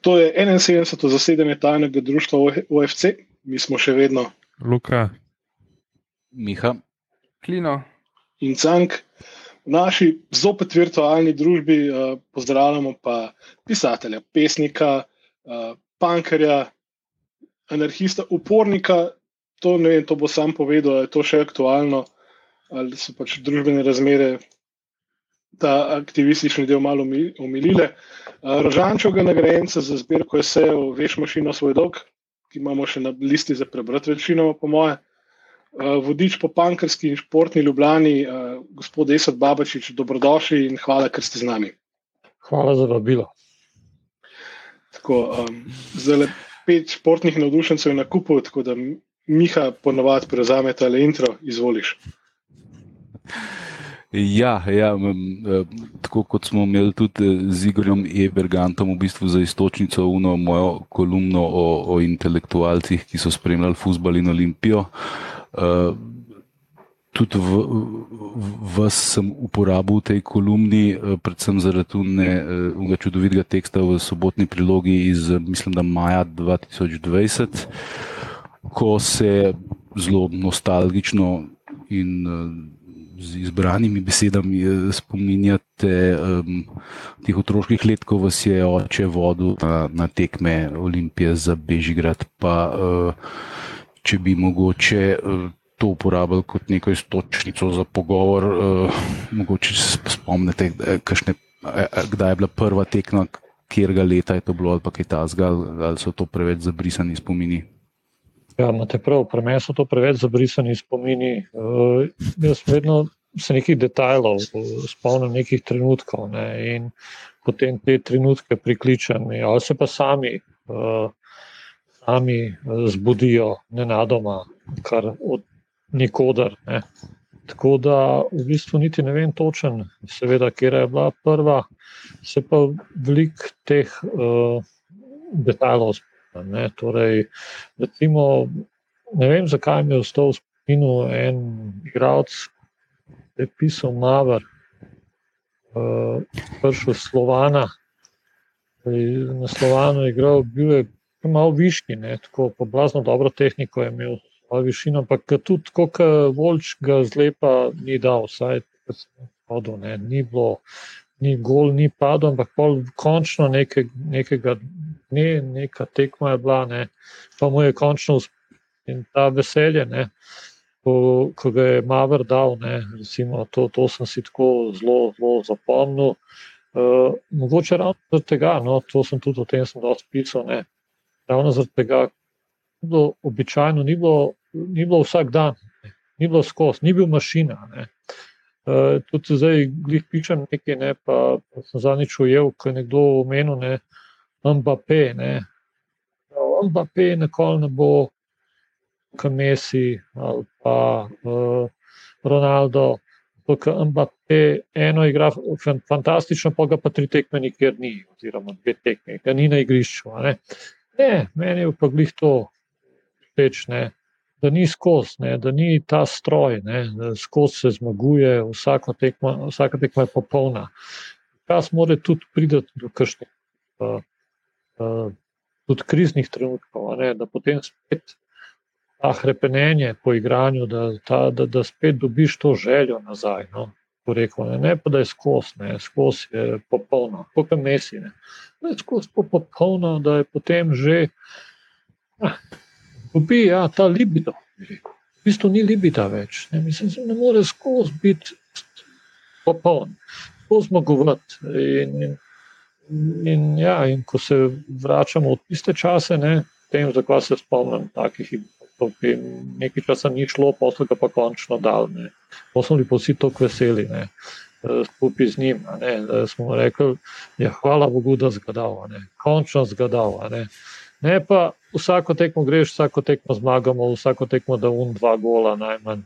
To je 71. zasedanje tajnega društva OFC, mi smo še vedno Luka, Miha, Klino. in Cank. V naši zopet virtualni družbi uh, pozdravljamo pa pisatelja, pesnika, uh, pankarja, anarhista, upornika. To, ne vem, to bo sam povedal, ali je to še aktualno, ali so pač družbene razmere ta aktivistični del malo umilile. Uh, Rožančevega nagrajenca za zbirko esejev Veš mašino svoj dolg, ki imamo še na listi za prebrati večinoma, po moje. Uh, vodič po pankarski in športni Ljubljani, uh, gospod Esad Babačič, dobrodošli in hvala, ker ste z nami. Hvala za vabilo. Tako, um, zdaj le pet športnih navdušencev je na kupu, tako da Miha ponovadi prevzame ta intro, izvoliš. Ja, ja m, eh, tako kot smo imeli tudi eh, z Igorjem Ebergantom, v bistvu za istočnico uno mojo kolumno o, o intelektualcih, ki so spremljali futbal in olimpijo. Uh, tudi v, v, vas sem uporabil v tej kolumni, predvsem zaradi unega čudovitega teksta v sobotni prilogi iz, mislim, da maja 2020, ko se zelo nostalgično in z izbranimi besedami eh, spominjate um, teh otroških let, ko vas je oče vodil na, na tekme Olimpije za Bežigrad. Pa, uh, če bi mogoče uh, to uporabili kot neko istočnico za pogovor, uh, mogoče se spomnite, kakšne, kdaj je bila prva tekma, kjerga leta je to bilo, ali pa kaj tasga, ali, ali so to preveč zabrisani spomini. Ja, imate prav, pri meni so to preveč zabrisani spomini. Uh, jaz vedno se nekih detajlov uh, spomnim, nekih trenutkov ne, in potem te trenutke prikličem, ja, ali se pa sami, uh, sami zbudijo nenadoma, kar od nikoder. Ne. Tako da v bistvu niti ne vem točen, seveda, kje je bila prva, se pa veliko teh uh, detajlov Ne, torej, recimo, ne vem, zakaj mi je ostal v spominu en igralec, ki je pisal Maver, uh, prišel iz Slovana. Na Slovanu je igral, bil je malo višji, ne, tako poblazno dobro tehniko je imel, svojo višino, ampak tudi tako, kot Volč ga zlepa ni dal, vsaj hodil, ne, ni bilo, ni gol, ni padel, ampak pol končno neke, nekega dne, neka tekma je bila, ne, pa mu je končno in ta veselje, ne, ko, ko ga je Maver dal, ne, recimo, to, to sem si tako zelo, zelo zapomnil. Uh, mogoče ravno zaradi tega, no, to sem tudi o tem dosti pisal, ne, ravno zaradi tega, ni bilo običajno, ni bilo, ni bilo vsak dan, ne, ni bilo skozi, ni bil mašina. Ne. Uh, tudi zdaj, glih pišem nekaj, ne, pa, pa sem zadnjič ujel, ko je nekdo omenil, ne, Mbappé, ne. Mbappé nikoli ne bo Kamesi ali pa uh, Ronaldo, Mbappé eno igra fan- fantastično, pa ga pa tri tekme nikjer ni, oziroma dve tekme, ga ni na igrišču. Ne. ne, meni je pa glih to všeč, ne. Da ni skozi, ne, da ni ta stroj, ne, da skozi se zmaguje, vsako tekma, vsaka tekma je popolna. Čas mora tudi priti do kakšnih uh, uh, tudi kriznih trenutkov, ne, da potem spet ta hrepenenje po igranju, da, ta, da, da spet dobiš to željo nazaj. No, rekel, ne, ne pa da je skozi, skozi je popolno, kot mesi. Ne, da je skozi po- popolno, da je potem že. Ah, Dobi ja, ta libido. bi rekel. V bistvu ni libida več. Ne, mislim, ne more skozi biti popoln, skozi zmagovati. In, in, in, ja, in ko se vračamo v tiste čase, ne, tem, zakaj se spomnim takih ki nekaj časa ni šlo, posel ga pa končno dal. Pa smo bili pa vsi tako veseli. Ne. eh, Skupaj z njim, ne, da smo rekli, je hvala Bogu, da zgadal, ne, končno zgadal. Ne. ne pa vsako tekmo greš, vsako tekmo zmagamo, vsako tekmo da un dva gola najmanj.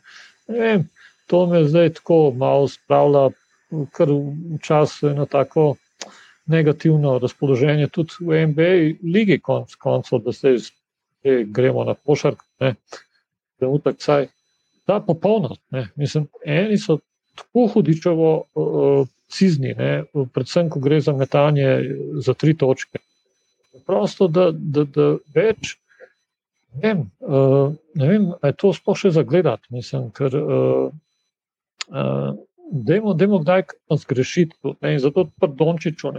Ne vem, to me zdaj tako malo spravlja, kar včasih eno tako negativno razpoloženje, tudi v NBA, ligi konc koncev, da se zdaj gremo na pošark, ne, trenutek saj. Ta popolnost, ne, mislim, eni so tako hudičevo uh, cizni, ne, predvsem, ko gre za metanje za tri točke. Prosto, da, da, da več. Ne vem, uh, ne vem, je to sploh še zagledati. Mislim, ker uh, uh, Dajmo, dajmo kdaj zgrešiti. Ne, zato pri Dončiću,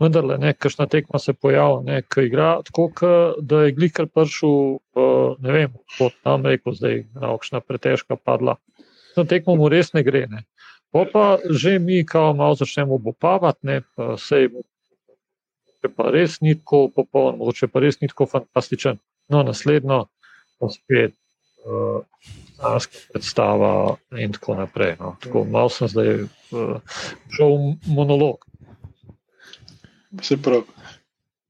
vendar le nekajšna tekma se pojavlja, ki igra tako, da je glikar prišel, ne vem, kot tam rekel, zdaj na okšna pretežka padla. Na tekmo mu res ne gre. Ne. Pa, pa že mi, kao malo začnemo bopavati, ne, pa sej, če pa res ni tako popoln, če pa res ni tako fantastičen. No, naslednjo, pa spet. Uh, znanska predstava in tako naprej. No. Tako malo sem zdaj uh, šel v monolog. Se pravi.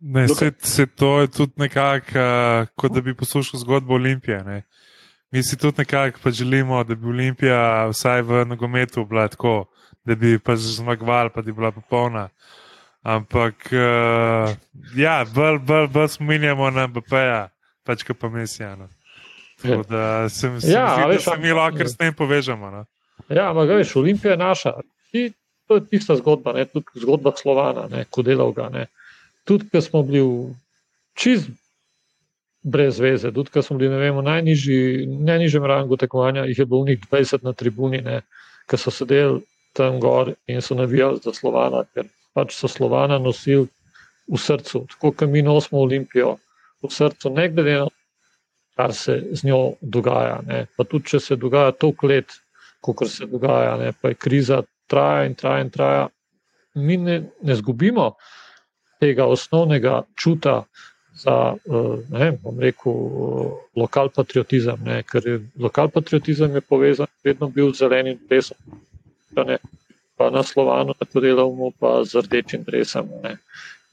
Ne, se, se to je tudi nekako, uh, kot da bi poslušal zgodbo Olimpije. Ne. Mi si tudi nekako pa želimo, da bi Olimpija vsaj v nogometu bila tako, da bi pa zmagovala, pa da bi bila popolna. Ampak, uh, ja, bolj, bolj, bolj spominjamo na BP-ja, pač pa mesijano. Tako da se mi ja, zdi, da se mi lahko s tem povežemo. Ne? Ja, ampak veš, Olimpija je naša. Ti, to je tista zgodba, ne? tudi zgodba Slovana, ko delavga. Tudi, ko smo bili čist brez veze, tudi, ko smo bili vem, v najnižji, najnižjem rangu tekmovanja, jih je bilo njih 20 na tribuni, ki so sedeli tam gor in so navijali za Slovana, ker pač so Slovana nosili v srcu, tako kot mi nosimo Olimpijo v srcu, ne glede na kar se z njo dogaja. Ne. Pa tudi, če se dogaja toliko let, kot se dogaja, ne, pa je kriza, traja in traja in traja, mi ne, ne zgubimo tega osnovnega čuta za, eh, ne bom rekel, eh, lokal patriotizem, ne, ker je lokal patriotizem je povezan, vedno bil z zelenim dresom, ne, pa na slovanu, tako delamo, pa z rdečim dresom. Ne.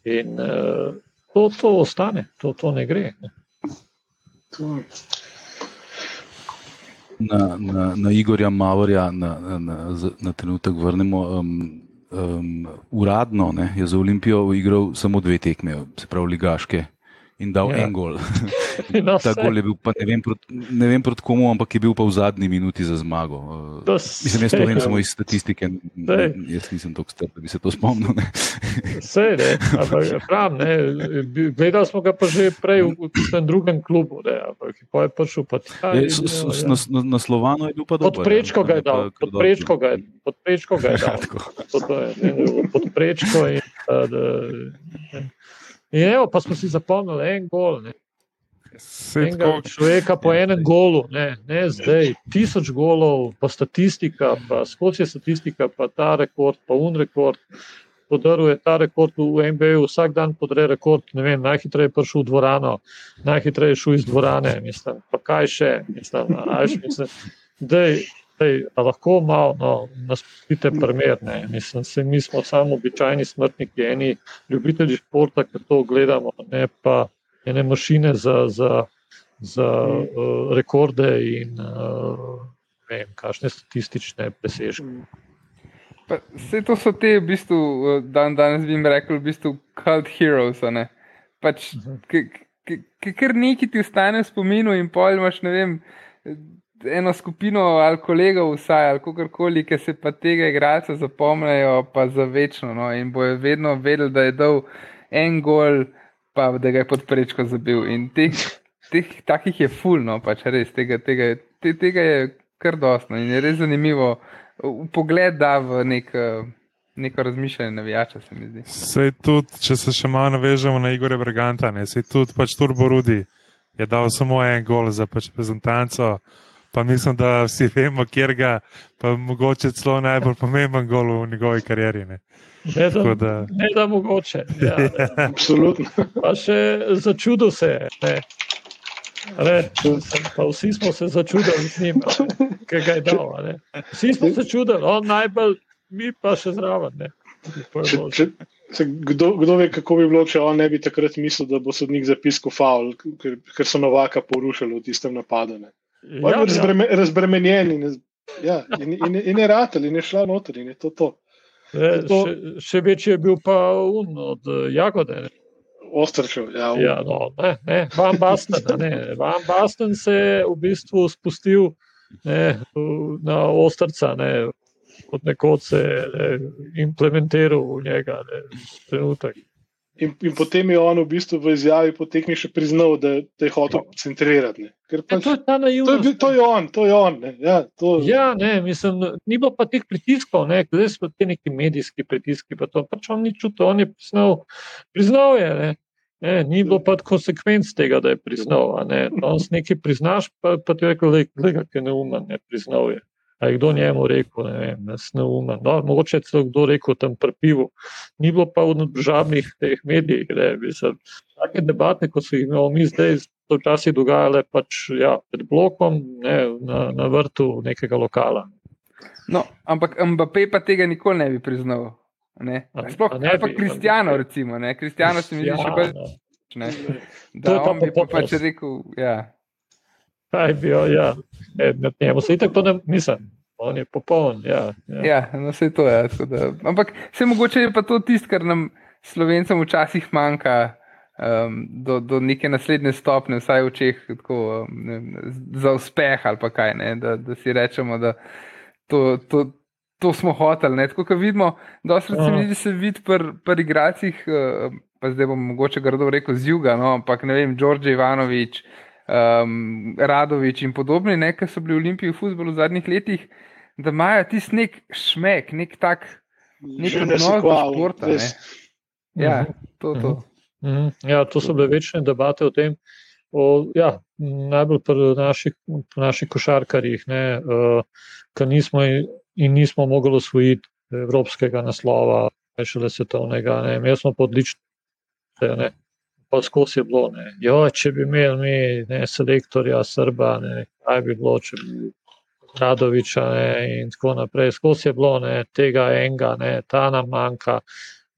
In uh, to, to ostane, to, to ne gre. Ne. Na, na, na Igorja Mavorja na, na, na, na trenutek vrnemo. Um, um, uradno ne, je za Olimpijo igral samo dve tekme, se pravi, ligaške in dal ja. en gol. No, Ta gol je bil, pa ne vem, ne vem proti komu, ampak je bil pa v zadnji minuti za zmago. Uh, mislim, jaz to vem samo iz statistike. Dej. Jaz nisem tako star, da bi se to spomnil. Vse je, ampak prav, ne. Gledali smo ga pa že prej v, v tem drugem klubu, ne, ampak pa je prišel pa tja. Je, s, s, ja. na, na Slovano je bil pa dober. Pod prečko ga je dal, pod prečko ga je, pod prečko ga je dal. Pod prečko in. Uh, da, In evo, pa smo si zapomnili en gol. Ne. Enega človeka po enem golu, ne, ne zdaj, tisoč golov, pa statistika, pa skozi statistika, pa ta rekord, pa un rekord. Podaruje ta rekord v MBA, vsak dan podre rekord. Vem, najhitreje je prišel v dvorano, najhitreje je šel iz dvorane. Mislim, pa kaj še, mislim, ajš, mislim, dej, dej, lahko malo no, nas pite primer. Mislim, se, mi smo samo običajni smrtniki, eni ljubitelji športa, ki to gledamo, ne pa ene mašine za, za, za uh, rekorde in uh, vem, kakšne statistične presežke. Vse to so te, v bistvu, dan danes bi jim rekel, v bistvu, cult heroes. Pač, ker neki ti ostane v spominu in pojmaš, ne vem eno skupino ali kolegov, vsaj ali kakorkoli, ki se pa tega igralca zapomnijo, pa za večno. No, in bojo vedno vedeli, da je dal en gol, pa da ga je podprečko zabil. In teh, teh takih je fulno, pač res tega, tega, te, tega je kar dostno in je res zanimivo. Pogled da v nek, neko razmišljanje navijača, se mi zdi. Sej tudi, če se še malo navežemo na Igore Braganta, ne, sej tudi pač Turbo Rudi je dal samo en gol za pač reprezentanco pa mislim, da vsi vemo, kjer ga, pa mogoče celo najbolj pomemben gol v njegovi karieri. Ne, ne, da, da... ne da mogoče. Ja, ja. Absolutno. Pa še začudo se je. Ne, pa vsi smo se začudili z njim, ki ga je dal. Ne. Vsi smo se čudili, on najbolj, mi pa še zraven. Če, če, se, kdo, kdo ve, kako bi bilo, če on ne bi takrat mislil, da bo sodnik zapiskal faul, ker, ker so novaka porušili v tistem napadu. Ne. Ja, ja. Razbreme. Razbremenjen in, ja, in, in, in je ratelj, in je šla noter. In je to, to. Je, to... Še, še večji je bil pa un od uh, Jagode. Ostrčev, ja. ja no, ne, ne, Van Basten, ne. Van Basten se je v bistvu spustil ne, na ostrca, ne, kot nekoč se je implementiral v njega. Ne, trenutek. In, in potem je on v bistvu v izjavi potekmi še priznal, da, da je hotel centrirati. Pač, to, je to, je, to je on, to je on. Ne. Ja, to... ja, ne, mislim, ni bilo pa teh pritiskov, ne, zdaj so ti neki medijski pritiski. Pa to, pač on ni čutil, on je priznal, priznal je. Ne. Ne, ni bilo pa konsekvenc tega, da je priznal. Ne. On s nekaj priznaš, pa, pa ti je rekel, da je neumen, ne priznal je. A je kdo njemu rekel, ne vem, da je neumen. No, mogoče je celo kdo rekel tam prpivo. Ni bilo pa v državnih teh medijih, da bi se take debate, kot so jih imeli mi zdaj, so včasih dogajale pač ja, pred blokom, ne, na, na vrtu nekega lokala. No, ampak Mbappé pa tega nikoli ne bi priznal. Ne? Sploh ne pa Kristijano, recimo. Kristijano se mi zdi še bolj. Ne. Da, on bi pa pač rekel, ja kaj bi jo, ja, e, med njemu se itak to ne mislim. On je popoln. Ja, ja. ja no, vse to je. Da, ampak vse mogoče je pa to tisto, kar nam slovencem včasih manjka um, do, do neke naslednje stopne, vsaj v očeh um, za uspeh ali kaj. Ne, da, da si rečemo, da to, to, to smo hoteli. Tako kot vidimo, da se vidi, se vidi pri pr igracih, uh, pa zdaj bom mogoče grdo rekel z juga, no, ampak ne vem, Đorđe Ivanovič um, Radovič in podobni, ne, ki so bili v Olimpiji v futbolu v zadnjih letih, da imajo tisti nek šmek, nek tak, nek odnos do športa. Ne. Ja, mhm. to, to. Mm -hmm. ja, to so bile večne debate o tem. O, ja, najbolj pri naših, naših košarkarjih, uh, ki nismo in nismo mogli osvojiti evropskega naslova, šele svetovnega. Ne. Mi smo podlični, pa skozi bilo. Jo, če bi imeli mi ne, selektorja Srba, ne, kaj bi bilo, če bi Radoviča ne, in tako naprej. Skozi je bilo ne, tega enega, ne, ta nam manjka.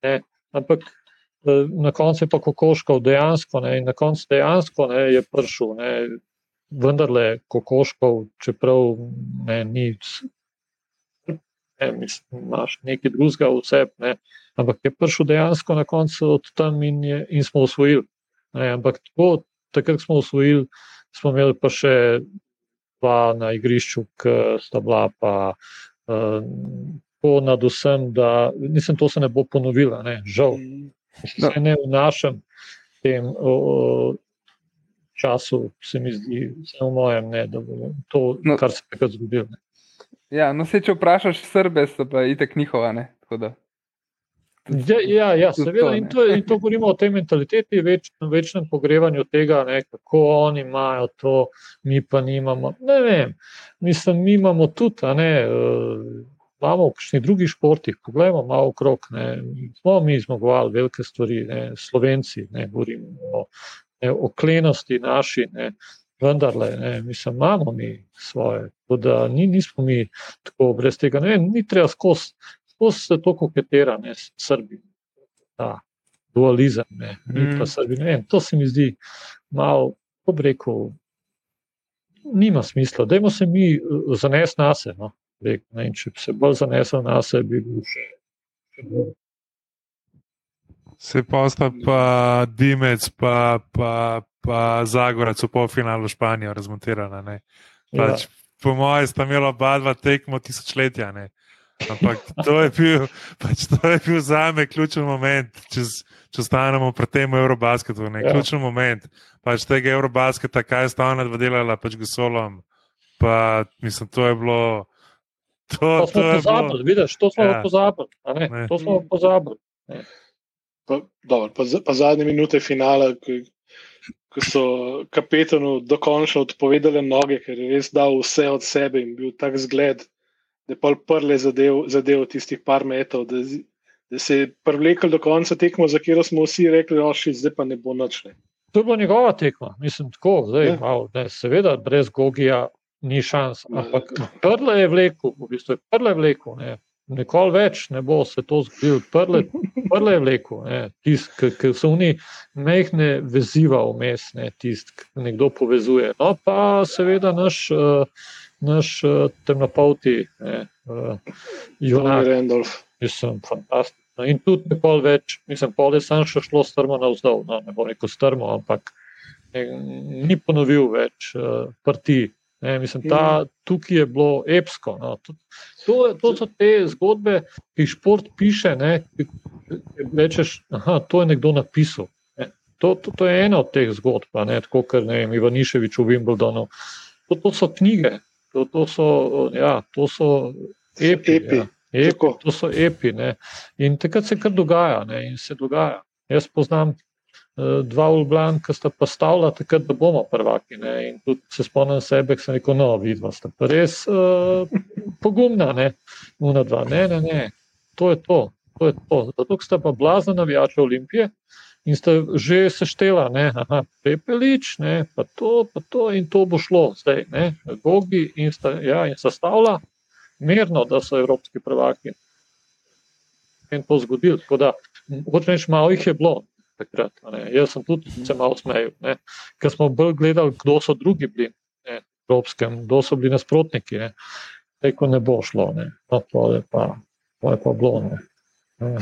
Ne. Ampak eh, na koncu je pa Kokoškov dejansko, ne, in na koncu dejansko ne, je prišel. Ne, vendar le Kokoškov, čeprav ne, ni. Ne, mislim, imaš nekaj drugega v sebi, ampak je prišel dejansko na koncu od tam in, je, in smo usvojili. Ne, ampak tako, takrat smo usvojili, smo imeli pa še dva na igrišču, ki sta bila pa uh, nad vsem, da nisem to se ne bo ponovila, ne, žal. No. Ne v našem tem o, času, se mi zdi, v mojem, ne, da bo to, no. kar se je takrat zgodilo. Ja, no, se če vprašaš Srbe, so pa itek njihova. Ja, ja, ja seveda. In to, in to govorimo o tej mentaliteti, več, večnem pogrevanju tega, ne, kako oni imajo to, mi pa nimamo. Ne vem, mislim, mi imamo tudi, ne, uh, imamo v kakšnih drugih športih, poglejmo malo okrog. Ne, smo mi zmagovali velike stvari, ne, slovenci, ne, govorimo o, ne, o klenosti naši. Ne, vendarle, ne, mislim, imamo mi svoje, da ni, nismo mi tako brez tega. Ne, ni treba skozi, skozi se to koketira, ne, Srbi. Ta dualizem, ne, mm. pa Srbi. Ne, to se mi zdi malo, ko bi rekel, nima smisla. Dajmo se mi uh, zanes na se. No, ne, če bi se bolj zanesel na se, bi bil še. še bolj. Se pa sta pa Dimec, pa, pa, pa Zagorac v polfinalu Španijo razmontirana. Pač, ja. Po mojem, sta imela oba dva tekmo tisočletja. Ne? Ampak to je bil, pač to je bil za me ključen moment, če, če ostanemo pri tem Eurobasketu. Ja. Ključen moment pač tega Eurobasketa, kaj je stavna dva delala, pač Gosolom. Pa mislim, to je bilo. To, to smo pozabili, vidiš, to smo ja. pozabili. To smo pozabili. Pa, dobro, pa, pa zadnje minute finala, ko, ko so kapetanu dokončno odpovedali noge, ker je res dal vse od sebe in bil tak zgled, da je pol prle zadev, zadev tistih par metrov, da, da se je privlekel do konca tekmo, za katero smo vsi rekli, oši, zdaj pa ne bo noč. Ne. To je bila njegova tekma, mislim, tako, zdaj, ja. malo, ne, seveda, brez Gogija ni šans, ampak prle je vlekel, v bistvu je prle vlekel, ne, Nikoli več ne bo se to zgodilo, prle, prle je vleko, ki so oni mehne veziva vmes, ne, tist, ki nekdo povezuje. No, pa seveda naš, uh, naš uh, temnopolti, Jonas Randolph. Mislim, fantastično. In tudi nikoli več, mislim, pol je samo še šlo strmo navzdol, no, ne bo rekel strmo, ampak ne, ni ponovil več uh, prti Ne, mislim, ta, tukaj je bilo epsko. No. To, to, to so te zgodbe, ki jih šport piše. Ne, ki, ki rečeš, da to je nekdo napisal. Ne. To, to, to je ena od teh zgodb, ne, tako kot Ivaniševič v Wimbledonu. To, to so knjige, to, to, so, ja, to so epi. Epi. Ja. Epi, to so epi. Ne. In takrat se kar dogaja. Ne, se dogaja. Jaz poznam dva Ulblan, ki sta pa stavila takrat, da bomo prvaki. Ne, in tudi se spomnim sebe, ki sem rekel: No, vidva sta pa res uh, pogumna, ne, una dva. Ne, ne, ne, to je to. to, je to. Zato sta pa blazna navijača Olimpije. In ste že seštela, da je pepelič, ne, pa to, pa to, in to bo šlo zdaj, ne, Gogi in, sta, ja, in sestavlja, merno, da so evropski prvaki. In to zgodilo. Tako da, hočeš reči, malo jih je bilo takrat. Ne. Jaz sem tudi se malo smejal, ker smo bolj gledali, kdo so drugi bili ne, evropskem, kdo so bili nasprotniki. Ne. Reko ne bo šlo, ne. No, to je pa, to je pa bilo. Ne. Ne.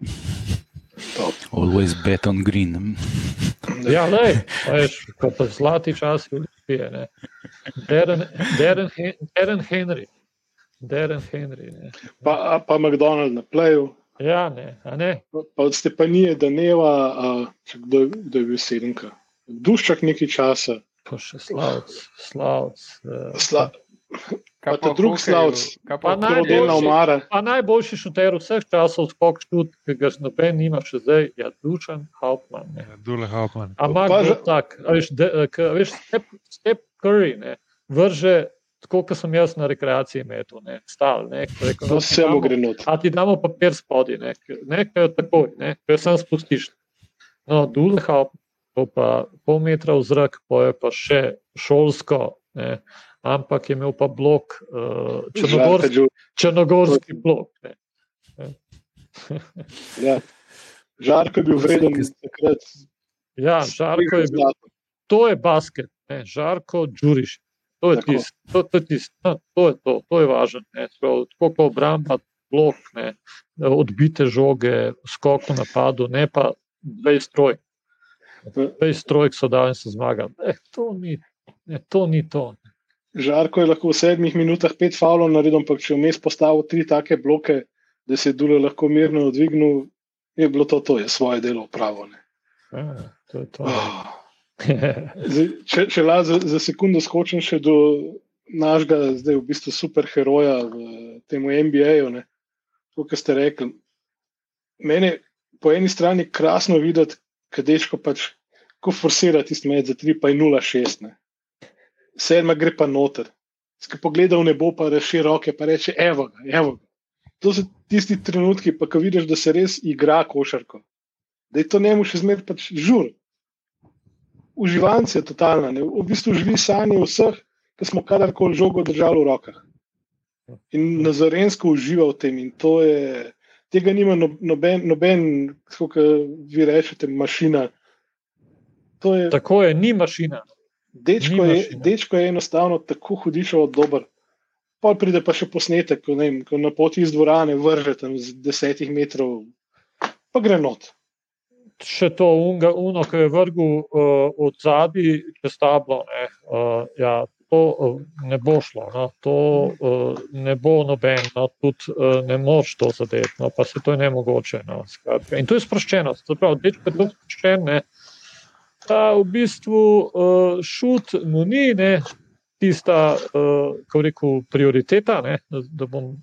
Always bet on green. Ja, le, veš, ko pa zlati čas Olimpije. ne. Darren, Darren, Darren Henry. Darren Henry. Ne. Pa, pa McDonald na playu, Ja, ne, a ne. pa od Stepanije Daneva, a, če kdo, je- kdo je bil sedemka. Duščak nekaj časa. Pa še slavc, slavc. eh, Sla, Kaj Pa v drug slavc. Kaj Pa v najboljši- omara. Pa najboljši šuter vseh časov, skok šut, ki ga noben nima še zdaj, je Dušan Hauptmann. Ne. Dule Hauptmann. Ampak Pa tak, a veš, de, a veš step, step Curry ne, vrže, tako kot sem jaz na rekreaciji metu, ne, stal. Ne, rekel, To no, vse mu gre not. A ti damo papir spodaj, ne, ne, ki je takoj, ne, ki jo sam spustiš. No, Dulehaup, to pa pol metra v zrak, pa je pa še šolsko, ne, ampak je imel pa blok, uh, Žarka črnogorski, Đu- črnogorski blok. Ne. Ja. Žarko je bil vreden takrat. Ja, Žarko je bil, to je basket, ne, Žarko Đuriš. To je tisto, to, to, je tist, no, to je to, to je važno. ne, Tako kot obramba, blok, ne, odbite žoge, skok v napadu, ne pa 20 trojk. 20 trojk so dali in so zmagali. Eh, to, ni, ne, to ni to. Žarko je lahko v sedmih minutah pet faulov naredil, ampak če vmes postavil tri take bloke, da se je Dule lahko mirno odvignil, je bilo to, to je svoje delo upravo. Ja, to je to. Zdaj, če če la za, za sekundo skočim še do našega, zdaj v bistvu superheroja v tem NBA-ju, ne, kot ste rekli. Mene po eni strani krasno videti, kadeško pač, ko forsira tisti med za 3, pa je 0,6. ne. Sedma gre pa noter. Skaj pogleda v nebo, pa reši roke, pa reče: Evo ga, evo ga. To so tisti trenutki, pa ko vidiš, da se res igra košarko. Da je to njemu še zmeraj pač žur uživanci je totalna. Ne? V bistvu živi sanje vseh, ki smo kadarkoli žogo držali v rokah. In nazorensko uživa v tem. In to je, tega nima no- noben, noben kot vi rečete, mašina. To je, Tako je, ni mašina. dečko, ni je, mašina. dečko je enostavno tako hudišo dober. Pa pride pa še posnetek, ko, vem, ko na poti iz dvorane vrže tam z desetih metrov, pa gre not. Še to unga, uno, ki je vrgel uh, od zadaj čez tablo. Ne, uh, ja, to uh, ne bo šlo, no, to uh, ne bo noben, no, tudi uh, ne moš to zadeti, no, pa se to je nemogoče. No, skratka. In to je sproščenost. to pravi, Dečko je tako sproščen, ne, da v bistvu uh, šut mu ni ne, tista, uh, kako rekel, prioriteta, ne, da, da bom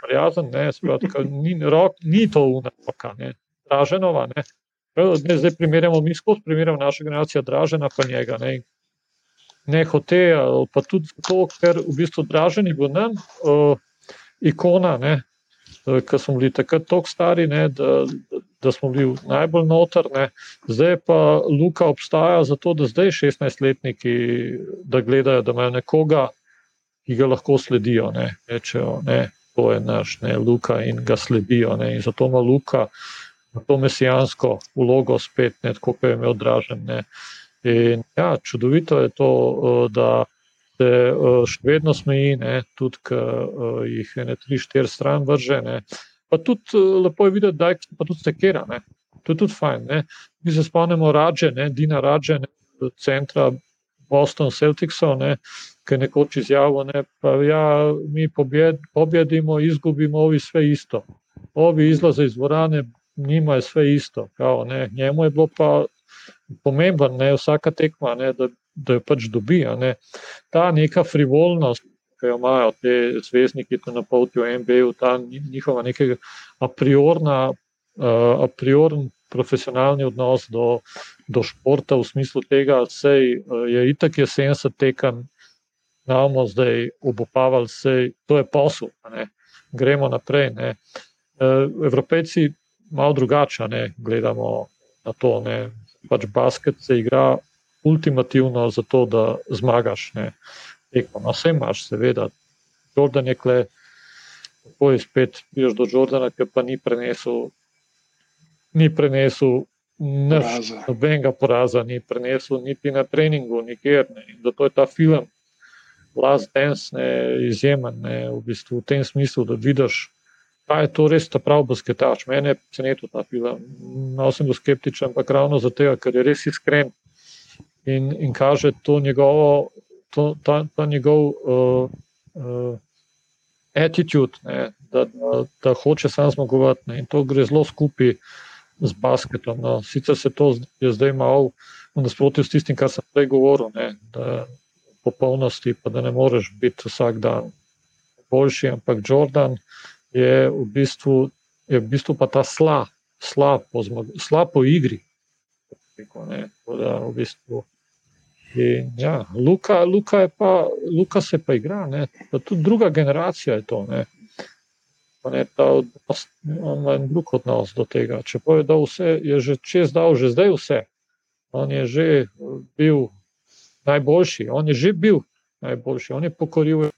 prijazen, ne, skratka, ni, rok, ni to unaroka. Draženova. Ne. Ne, zdaj primerjamo, mi skozi primerjamo naša generacija Dražena pa njega. Ne, ne hote, pa tudi zato, ker v bistvu Dražen je bil nam uh, ikona, ne, uh, ker smo bili takrat tako stari, ne, da, da smo bili najbolj noter. Ne. Zdaj pa Luka obstaja zato, da zdaj 16-letniki da gledajo, da imajo nekoga, ki ga lahko sledijo. Ne, rečejo, ne, to je naš, ne, Luka in ga sledijo. Ne, in zato ima Luka to mesijansko vlogo spet, ne, tako kot je imel Dražen. Ne. In ja, čudovito je to, eh, da se eh, še vedno smeji, ne, tudi ko jih ene tri, štiri stran vrže. Ne. Pa tudi eh, lepo je videti, da je pa tudi sekera. Ne. To je tudi fajn. Ne. Mi se spomnimo Rađe, ne, Dina Rađe, ne, centra Boston Celticsov, ne, ki je nekoč izjavil, ne, pa ja, mi pobjed, pobjedimo, izgubimo, ovi sve isto. Ovi izlaze iz dvorane, njima je sve isto. Kao, ne, njemu je bilo pa pomembno, ne, vsaka tekma, ne, da, da jo pač dobi. Ne. Ta neka frivolnost, ki jo imajo te zvezdniki, ki na poti v MBA, ta njihova nekega a priorna, a priorn profesionalni odnos do, do športa v smislu tega, da je itak je 70 tekem, imamo zdaj obupavali, sej, to je posel, ne. gremo naprej. Ne. Evropejci malo drugače gledamo na to. Ne. Pač basket se igra ultimativno zato, da zmagaš. Ne. Tekmo. Na vse imaš, seveda. Jordan je kle, tako je spet, piješ do Jordana, ki pa ni prenesel, ni prenesel nobenega poraza, ni prenesel niti na treningu, nikjer. Ne. In zato je ta film Last Dance ne, izjemen, ne, v bistvu v tem smislu, da vidiš, kaj je to res ta pravi basketač. Mene je cenetil ta film. Malo sem bil skeptičen, ampak ravno zato, ker je res iskren in, in kaže to njegovo, to, ta, ta njegov uh, uh, attitude, ne, da, da, da hoče sam zmagovati. Ne, in to gre zelo skupaj z basketom. No. Sicer se to je zdaj malo v nasprotju s tistim, kar sem prej govoril. Ne, da, popolnosti, pa da ne moreš biti vsak dan boljši, ampak Jordan je v bistvu, je v bistvu pa ta slab, slab po, sla po igri. Ne, da, v bistvu, in, ja, Luka, Luka, pa, Luka se pa igra, ne, pa tudi druga generacija je to. Ne. Ne, ta odnos, ima en drug odnos do tega. Če pove, da vse, je že čez dal, že zdaj vse. On je že bil najboljši, on je že bil najboljši, on je pokoril.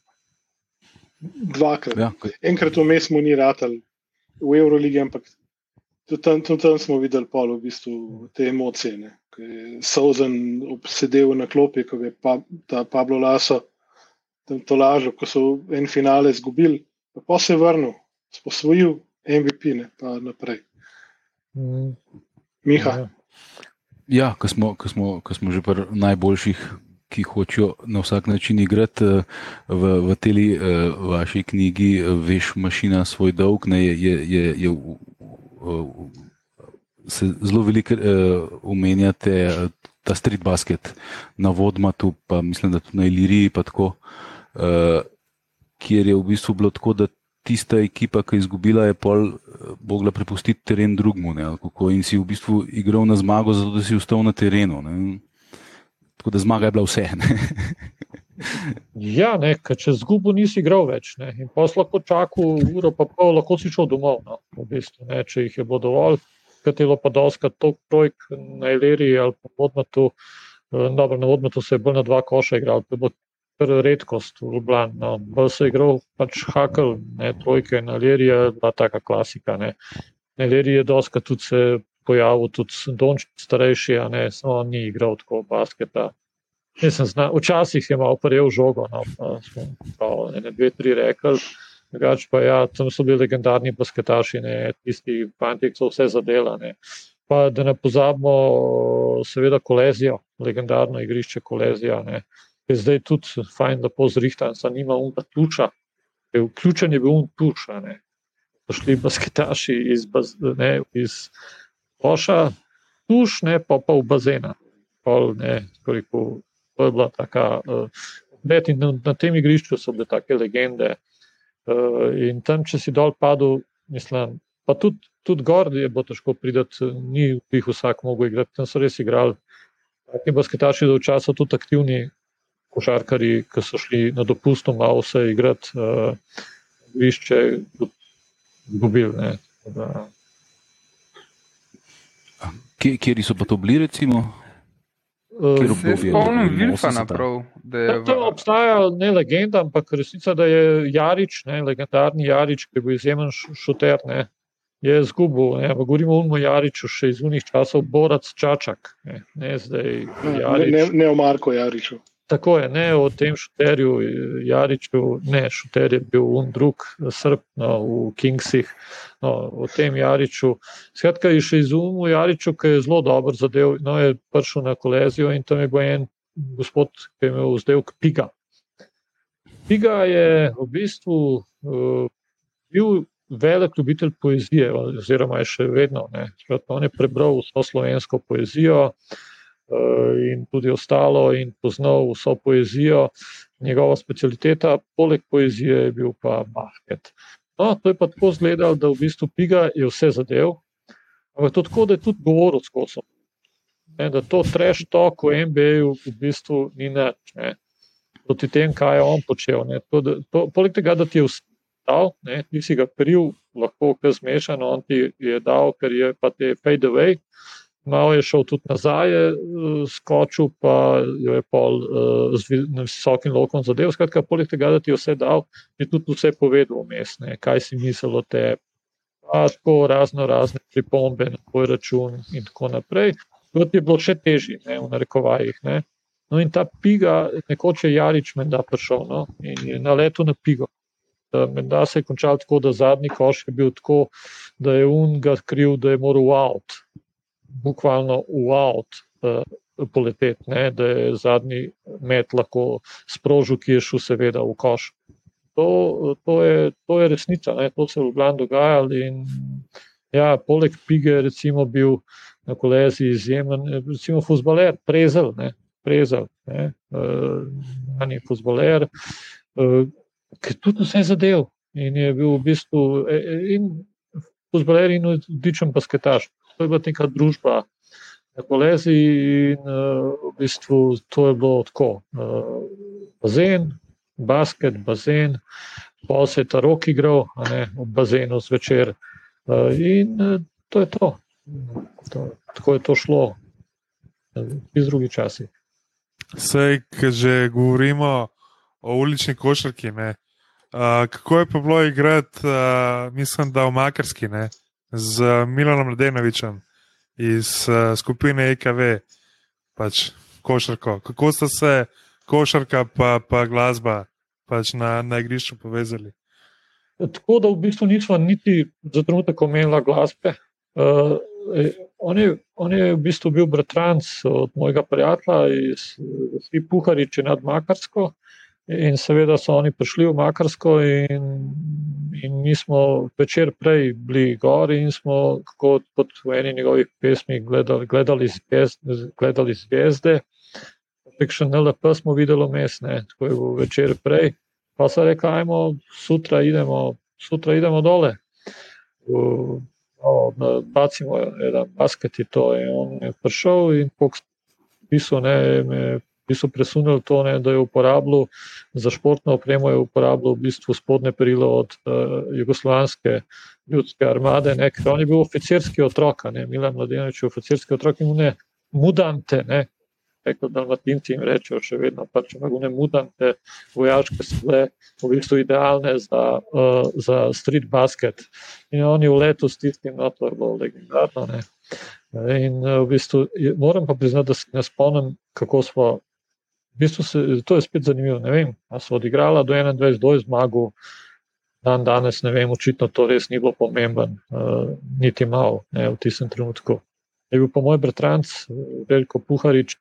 Dvakrat. Ja. Enkrat vmes mu ni ratal v Euroligi, ampak tudi tam, tudi tam smo videli pol v bistvu te emocije. Sozen obsedel na klopi, ko je pa, ta Pablo Laso tam to lažo, ko so en finale izgubili, pa se je vrnil, posvojil MVP, ne pa naprej. Mm. Miha. Ja. Ja, ko smo, ko smo, ko smo že pri najboljših, ki hočejo na vsak način igrati eh, v, v tej uh, vaši knjigi, eh, veš, mašina svoj dolg, ne, je, je, je, je se zelo veliko umenjate ta street basket na Vodmatu, pa mislim, da tudi na Iliriji, tako, kjer je v bistvu bilo tako, da tista ekipa, ki je izgubila, je pol eh, mogla prepustiti teren drugmu. In si v bistvu igral na zmago, zato da si ostal na terenu. Ne? Tako da zmaga je bila vse. ja, ne, če zgubo nisi igral več. Ne? In posla lahko čakal uro, pa pol, lahko si šel domov. No? V bistvu, ne, če jih je bilo dovolj, katero pa doska tok trojk na Eleriji ali pa podmatu. Eh, dobro, na odmetu se je bolj na dva koša igral, redkost v Ljubljani. No. Bolj se je igral pač Hakel, ne trojke, na Leriji, bila taka klasika. Ne. Na Leriji je doska tudi se pojavil, tudi Donč starejši, a ne, samo on ni igral tako basketa. Zna, včasih je malo prejel žogo, no, pa smo prav, ne, dve, tri rekli. Drugač pa ja, tam so bili legendarni basketaši, ne, tisti fanti, ki so vse zadelane. Pa da ne pozabimo, seveda, kolezijo, legendarno igrišče kolezija. Ne je zdaj tudi fajn, da pozrihta, da nima unta tuča. Vključen je bil un tuč, ne. Pošli basketaši iz, ne, iz koša, tuš, ne, pa v bazena. Pol, ne, koliko, to je bila taka, uh, na, na tem igrišču so bile take legende. Uh, in tam, če si dol padel, mislim, pa tudi, tudi gor je bilo težko priti, ni jih vsak mogel igrati, tam so res igrali. Taki basketaši so včasih tudi aktivni, košarkari, ki so šli na dopust, malo se igrati, uh, višče, izgubili. Kje so pa to bili, recimo? Se spomnim Vilfa naprav. Ja, to obstaja ne legenda, ampak resnica, da je Jarič, ne, legendarni Jarič, ki je bil izjemen šuter, ne, je zgubil. Ne, govorimo o Jariču še iz unih časov, Borac Čačak. Ne, ne, zdaj, ne, ne, ne o Marko Jariču. Tako je, ne o tem šuterju, Jariču, ne, šuter je bil un drug, srb no, v Kingsih, no, o tem Jariču. Skratka, je še izumu Jariču, ki je zelo dober zadev, no, je prišel na kolezijo in tam je bil en gospod, ki je imel vzdevek Piga. Piga je v bistvu uh, bil velik ljubitelj poezije, oziroma je še vedno. On je prebral vso slovensko poezijo uh, in tudi ostalo, in poznal vso poezijo. Njegova specialiteta, poleg poezije, je bil pa basket. No, to je pa tako izgledalo, da v bistvu Piga je vse zadev, ampak to tako, da je tudi govoril s kosom. Ne, da to treš to, ko MBA v bistvu ni nič, proti tem, kaj je on počel. To, da, to, poleg tega, da ti je vstal, ne, ti si ga pril, lahko kaj zmešan, on ti je dal, ker je pa te fade away. Malo je šel tudi nazaj, skočil pa je pol uh, z visokim lokom zadev. Skratka, poleg tega, da ti je vse dal, je tudi vse povedal vmes, kaj si mislil o tebi. Tako razno razne pripombe na tvoj račun, in tako naprej kot je bilo še težje, v narekovajih. Ne. No, in ta piga, nekoč je Jarič menda prišel no, in je na letu na pigo. Menda se je končal tako, da zadnji koš je bil tako, da je un ga kriv, da je moral avt, bukvalno v avt uh, poleteti, ne, da je zadnji met lahko sprožil, ki je šel seveda v koš. To, to, je, to je resnica, ne, to se je v Ljubljani dogajalo in ja, poleg pige recimo bil na kolezi izjemen, recimo futbaler, prezel, ne, prezel, ne, uh, ni futbaler, uh, ki tudi vse zadev in je bil v bistvu e, in futbaler in odličen basketaš. To je bila neka družba na kolezi in uh, v bistvu to je bilo tako. Uh, bazen, basket, bazen, pa se je ta rok igral, a ne v bazenu zvečer. Uh, in uh, to je to. To, tako je to šlo, iz drugih časov. Sej, ki že govorimo o ulični košarki. Uh, kako je pa bilo igrati, uh, mislim, da v Makarski ne? Z Milanom Mladenovičem iz uh, skupine EKV, pač košarko. Kako sta se košarka in pa glasba pač na, na igrišču povezali? Tako da v bistvu nismo niti za trenutek omenili glasbe. Uh, on, je, on je v bistvu bil bratranc od mojega prijatelja iz Puhariče nad Makarsko. In seveda so oni prišli v Makarsko, in, in mi smo večer prej bili gori in smo kot, v eni njegovih pesmi gledali, gledali, zvezde, gledali zvezde. Tek še NLP smo videli mestne, tako je bil večer prej. Pa so rekli, ajmo, sutra idemo, sutra idemo dole no, bacimo en basket in to. In on je prišel in pisal, ne, me je presunil to, ne, da je uporabljal za športno opremo, je uporabljal v bistvu spodne perilo od uh, jugoslovanske ljudske armade, ne, ker on je bil oficirski otrok, ne, Milan Mladenovič je oficirski otrok in ne, mudante, ne, kot dalmatinci jim rečejo, še vedno pač ne mudante, vojaške so bile v bistvu idealne za, uh, za street basket. In oni v letu s tistim, no, to je bilo legendarno. Ne. In uh, v bistvu moram pa priznati, da se ne spomnim, kako smo. V bistvu se, to je spet zanimivo. Ne vem, ali so odigrala do 21, do je zmagal, dan danes ne vem, očitno to res ni bilo pomemben, uh, niti malo ne, v tistem trenutku. Je bil pa moj bratranc, Veljko Puharič,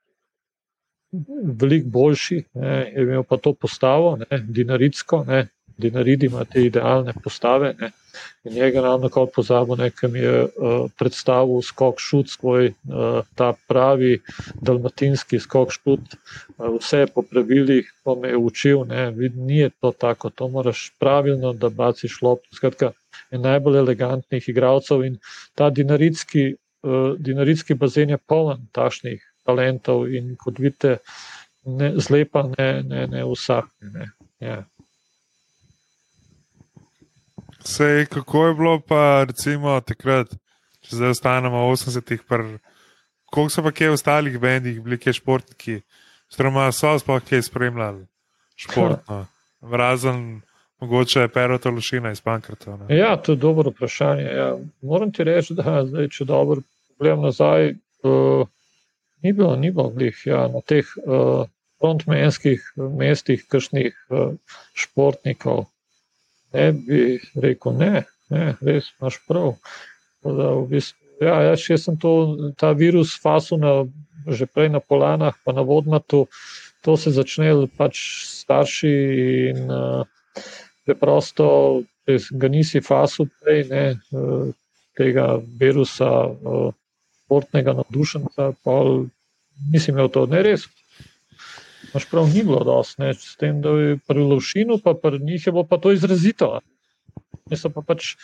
veliko boljši, ne, je imel pa to postavo, ne, dinaritsko, ne, dinaridi ima te idealne postave. Ne, in njega ravno kot pozabo, nekam je uh, predstavil skok šut, svoj uh, ta pravi dalmatinski skok šut, uh, vse po pravilih, pa me je učil, ne, vid, ni to tako, to moraš pravilno, da baciš lop. Skratka, je najbolj elegantnih igralcev in ta dinaritski, uh, dinaritski bazen je poln takšnih talentov in kot vidite, ne, zlepa ne, ne, ne vsak. Ne. Ja. Sej, kako je bilo pa recimo takrat, če zdaj ostanemo v 80-ih, koliko so pa kje v ostalih bendih bili kje športniki, oziroma so sploh kje spremljali športno, razen mogoče Perota Lušina iz Pankrta. Ja, to je dobro vprašanje. Ja. Moram ti reči, da zdaj, če dobro pogledam nazaj, uh, ni bilo, ni bilo glih, ja, na teh uh, frontmenskih mestih, kakšnih uh, športnikov. Ne bi rekel, ne, ne res imaš prav. Da, v bistvu, ja, jaz sem to, ta virus fasu na že prej na Polanah, pa na Vodmatu, to se začne pač starši in uh, preprosto, ga nisi fasu prej, ne, uh, tega virusa, uh, športnega navdušenca, pa nisi imel to ne res. Maš prav ni bilo dosti, ne, s tem, da je pri Lovšinu, pa pri njih je bilo pa to izrazito. Ne, so pa pač,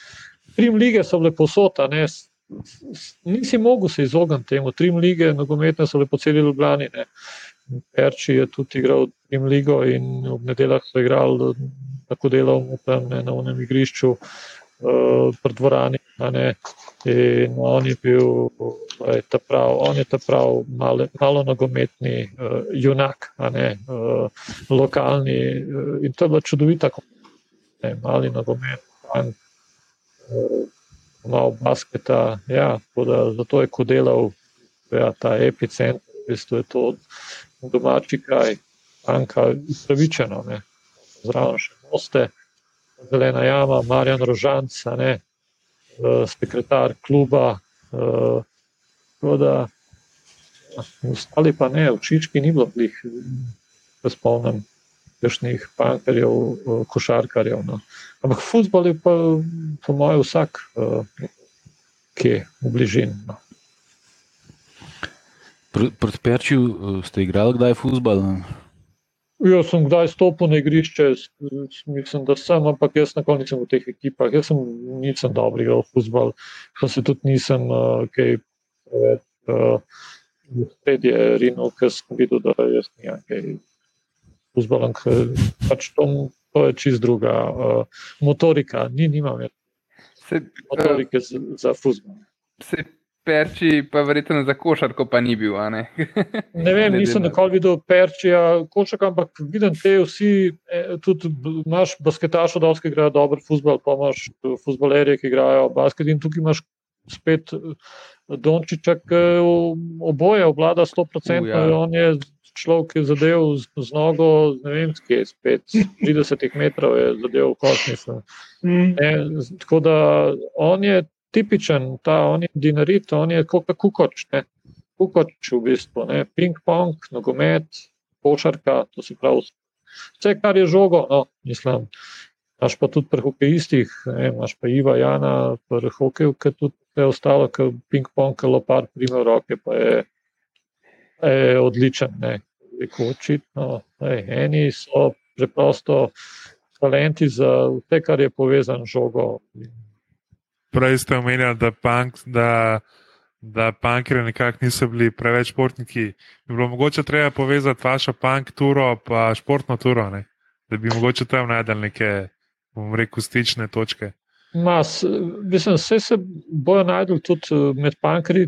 prim lige so bile posota, ne, nisi mogel se izogniti temu. Trim lige, nogometne so lepo celi Ljubljani. Ne. Perči je tudi igral Trim ligo in v nedeljah so igrali tako delal tam ne, na unem igrišču uh, pred dvorani. In on je bil ta prav, on je ta prav malo, malo nogometni uh, junak, ne, uh, lokalni. Uh, in to je bila čudovita, ne, mali nogomet. In, uh, malo basketa. Ja, da, zato je kodelal ja, ta epicenter, v bistvu je to domači kraj, Anka, upravičeno. Zraven še moste, zelena jama, Marjan Rožanc, ne, eh, sekretar kluba. Uh, da, ostali pa ne, očički ni bilo njih, da spomnim, kakšnih pankerjev, eh, košarkarjev. No. Ampak futbol je pa, po mojem, vsak, ki je v bližini. No. Proti Perčju ste igrali kdaj futbol? Jaz sem kdaj stopil na igrišče, mislim, da sem, ampak jaz na koncu nisem v teh ekipah. Jaz sem nisem dobro igral futbol, pa se tudi nisem uh, kaj preveč. Uh, Spet je Rino, ker sem videl, da jaz nisem kaj futbolom, ker pač to to je čist druga uh, motorika, ni nimam več motorike uh, za, za fuzbol. Perči, pa verjetno za košarko, pa ni bil. Ne? ne vem, nisem nikoli videl perčija, košarka, ampak vidim te vsi, eh, tudi imaš basketašo, da vsi igrajo dober fuzbol, pa imaš fuzbolerje, ki igrajo basket in tukaj imaš spet. Dončiča, ki oboje obvlada 100%, uh, ja. on je človek je zadev z, z nogo, ne vem, kje je spet, 30 metrov je zadev v kosmisu. Mm. Tako da on je tipičen, ta, on je dinarit, on je kot kukoč, ne. kukoč v bistvu, ne. ping-pong, nogomet, košarka, to se pravi. Vse, kar je žogo, no, mislim. Imáš pa tudi pri hokejistih, imaš pa Iva Jana, pri hokeju, ki tudi je ostalo, ki ping-pong, ki lopar prime roke, pa je je odličen. Ne. Očitno, ne. Eni so preprosto talenti za vse, kar je povezano z žogo. Prej ste omenjali, da, punk, da, da punkere nekako niso bili preveč športniki. Bi bilo mogoče treba povezati vašo punk turo pa športno turo, ne? da bi mogoče tam najdel neke, bom rekel, stične točke. Mas, mislim, vse se bojo najdel tudi med punkeri,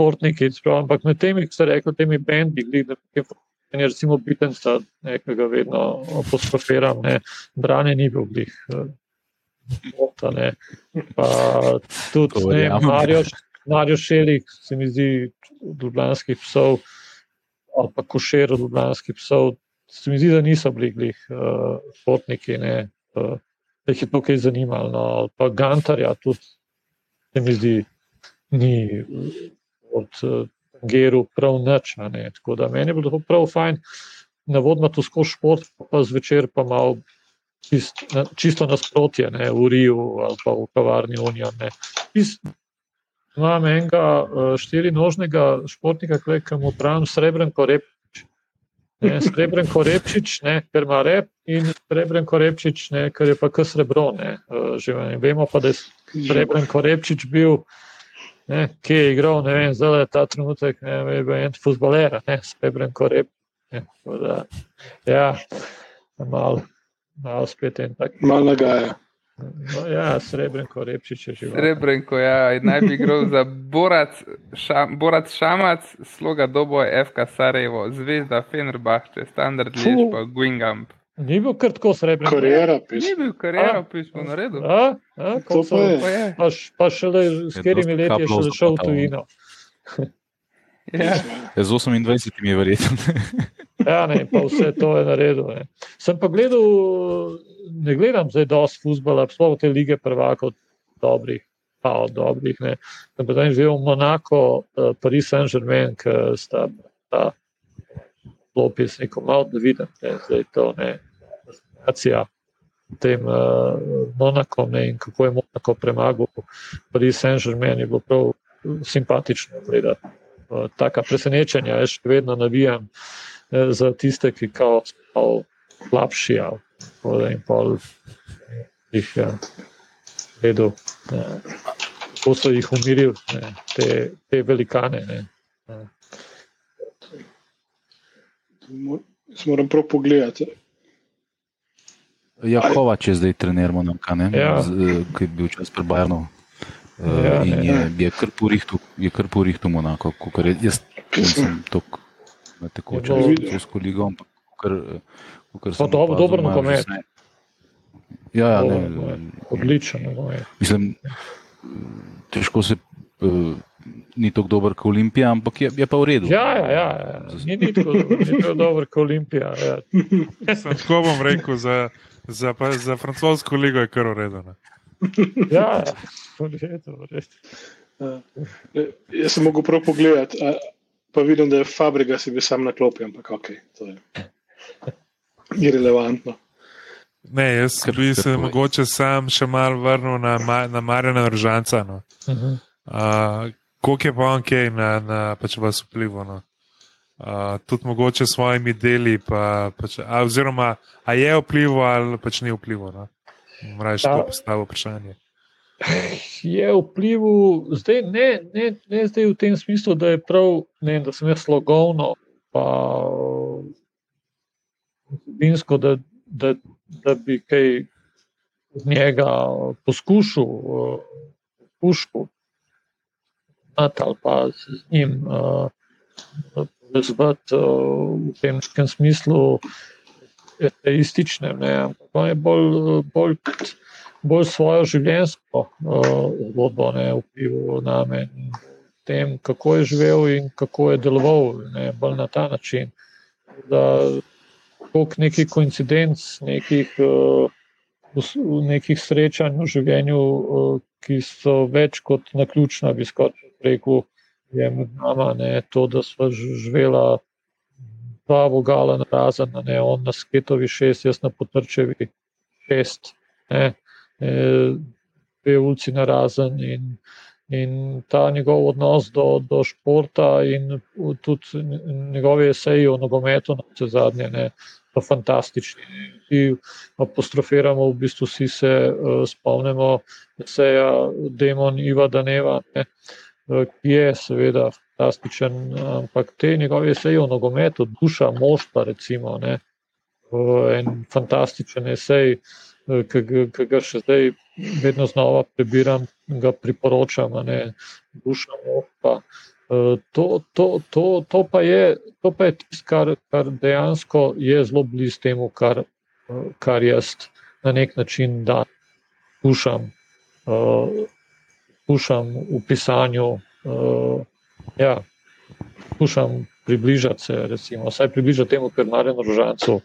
športniki, ampak med temi, ki ste rekli, temi bendi, da je recimo Bitenca, ki ga vedno apostrofiram, ne, branje ni bil glih. Mota, ne. Pa tudi ne, Mario, Mario Šelik, se mi zdi, od ljubljanskih psov, ali pa košer od ljubljanskih psov, se mi zdi, da niso bili glih uh, športniki, ne, uh, da jih je to kaj zanimalo. No, pa Gantarja tudi, se mi zdi, ni od uh, Geru prav nič. Tako da meni je bilo prav fajn, na vodma to skozi šport, pa zvečer pa malo čist, čisto nasprotje, ne, v Riju ali pa v kavarni Unijo. Imam enega uh, štirinožnega športnika, ki mu pravim srebren korepčič. Ne, srebren korepčič, ne, ker ima rep in srebren korepčič, ne, ker je pa k srebro. Ne, uh, vemo pa, da je srebren korepčič bil ne, ki je igral, ne vem, zdaj je ta trenutek, ne vem, je bil en futboler, ne, spebren korep. Ne, da, ja, malo, malo spet en tak. Malo nagaja. No, ja, srebrenko, repčič je živel. Srebrenko, ja, naj bi igral za Borac, šam, Borac Šamac, sloga Dobo, FK Sarajevo, Zvezda, Fenerbahče, Standard Lič, pa Gwingamp. Ni bil kar tako srebrn. Karieropis. Ni bil karieropis, po naredu. A, a, to pa je. Pa, pa šele s katerimi leti je šele šel v tujino. Ja. ja z 28 je verjetno. ja, ne, pa vse to je naredil. Ne. Sem pa gledal, ne gledam zdaj dosti futbola, sploh te lige prvakov dobrih. pa od dobrih. Ne. Da potem že v Monako, uh, Paris Saint-Germain, ki sta ta lopis neko malo da vidim, ne, zdaj to ne, situacija tem uh, Monakom ne, in kako je Monako premagal Paris Saint-Germain, je bilo prav simpatično gledati. Uh, taka presenečenja, jaz še vedno navijam uh, za tiste, ki kao slabši, ja, in pol jih je vedel, kako so jih umirili, te, te velikane. Ne. Moram prav pogledati. Ja, Kovač je zdaj trener Monaka, Ja. ki je bil čas pri Bajernu. Ja, in je, je kar porihtu, je kar porihtu Monako, kot je jaz, nisem tok na tekočem Je s ligo, ampak kar, kar Pa dob- dober nogomet. Ja, ja, ne, Dober. Odličen. nogomet. mislim, težko se, uh, ni tako dober kot Olimpija, ampak je, je pa v redu. Ja, ja, ja, ja. Ni, ni tako ni tako dobro kot Olimpija. Ja. Sem tako bom rekel, za, za, pa, za francosko ligo je kar urejeno. Ja, ja. V redu, v redu. E, Jaz sem mogel prav pogledati, a, pa vidim, da je Fabriga si bil sam na klopi, ampak ok, to je irrelevantno. Ne, jaz Kar- bi se povej. mogoče sam še mal vrnil na, Ma- na Marjana Ržanca. No. Mhm. Uh, Koliko je pa on kaj na, na pač vas vplival? No? Uh, tudi mogoče s svojimi deli, pa, pač, a, oziroma, a je vplival ali pač ni vplival. No? Mrajš to postavil vprašanje. Je vplival, zdaj, ne, ne, ne zdaj v tem smislu, da je prav, ne, da sem jaz slogovno, pa vsebinsko, da, da, da bi kaj od njega poskušal, znati ali pa se z njim povezati v tem smislu eteističnem, ne, ampak je bolj, bolj kot bolj svojo življenjsko uh, zgodbo ne, vplival na me, in tem, kako je živel in kako je deloval, ne, bolj na ta način. Da, koliko nekih koincidenc, nekih, uh, nekih srečanj v življenju, uh, ki so več kot naključna, bi skočil rekel, je med nama ne, to, da smo živela dva vogala na razen, ne on na sketovi šest, jaz na potrčevi šest. Ne, eh, dve ulici na razen in, in ta njegov odnos do, do športa in tudi njegove eseji o nogometu na vse zadnje, ne, so fantastični. Vsi apostrofiramo, v bistvu vsi se uh, spomnimo eseja Demon Iva Daneva, ne, eh, ki je seveda fantastičen, ampak te njegove eseji o nogometu, duša moštva recimo, ne, eh, en fantastičen esej, eh, ga- ki ga še zdaj vedno znova prebiram, ga priporočam, ne, duša moštva. Eh, To, to, to, to pa je, to pa je tisto, kar, kar dejansko je zelo blizu temu, kar, eh, kar jaz na nek način dan skušam, uh, skušam v pisanju, uh, ja, skušam približati se, recimo, vsaj približati temu, kar Marjano Rožancu,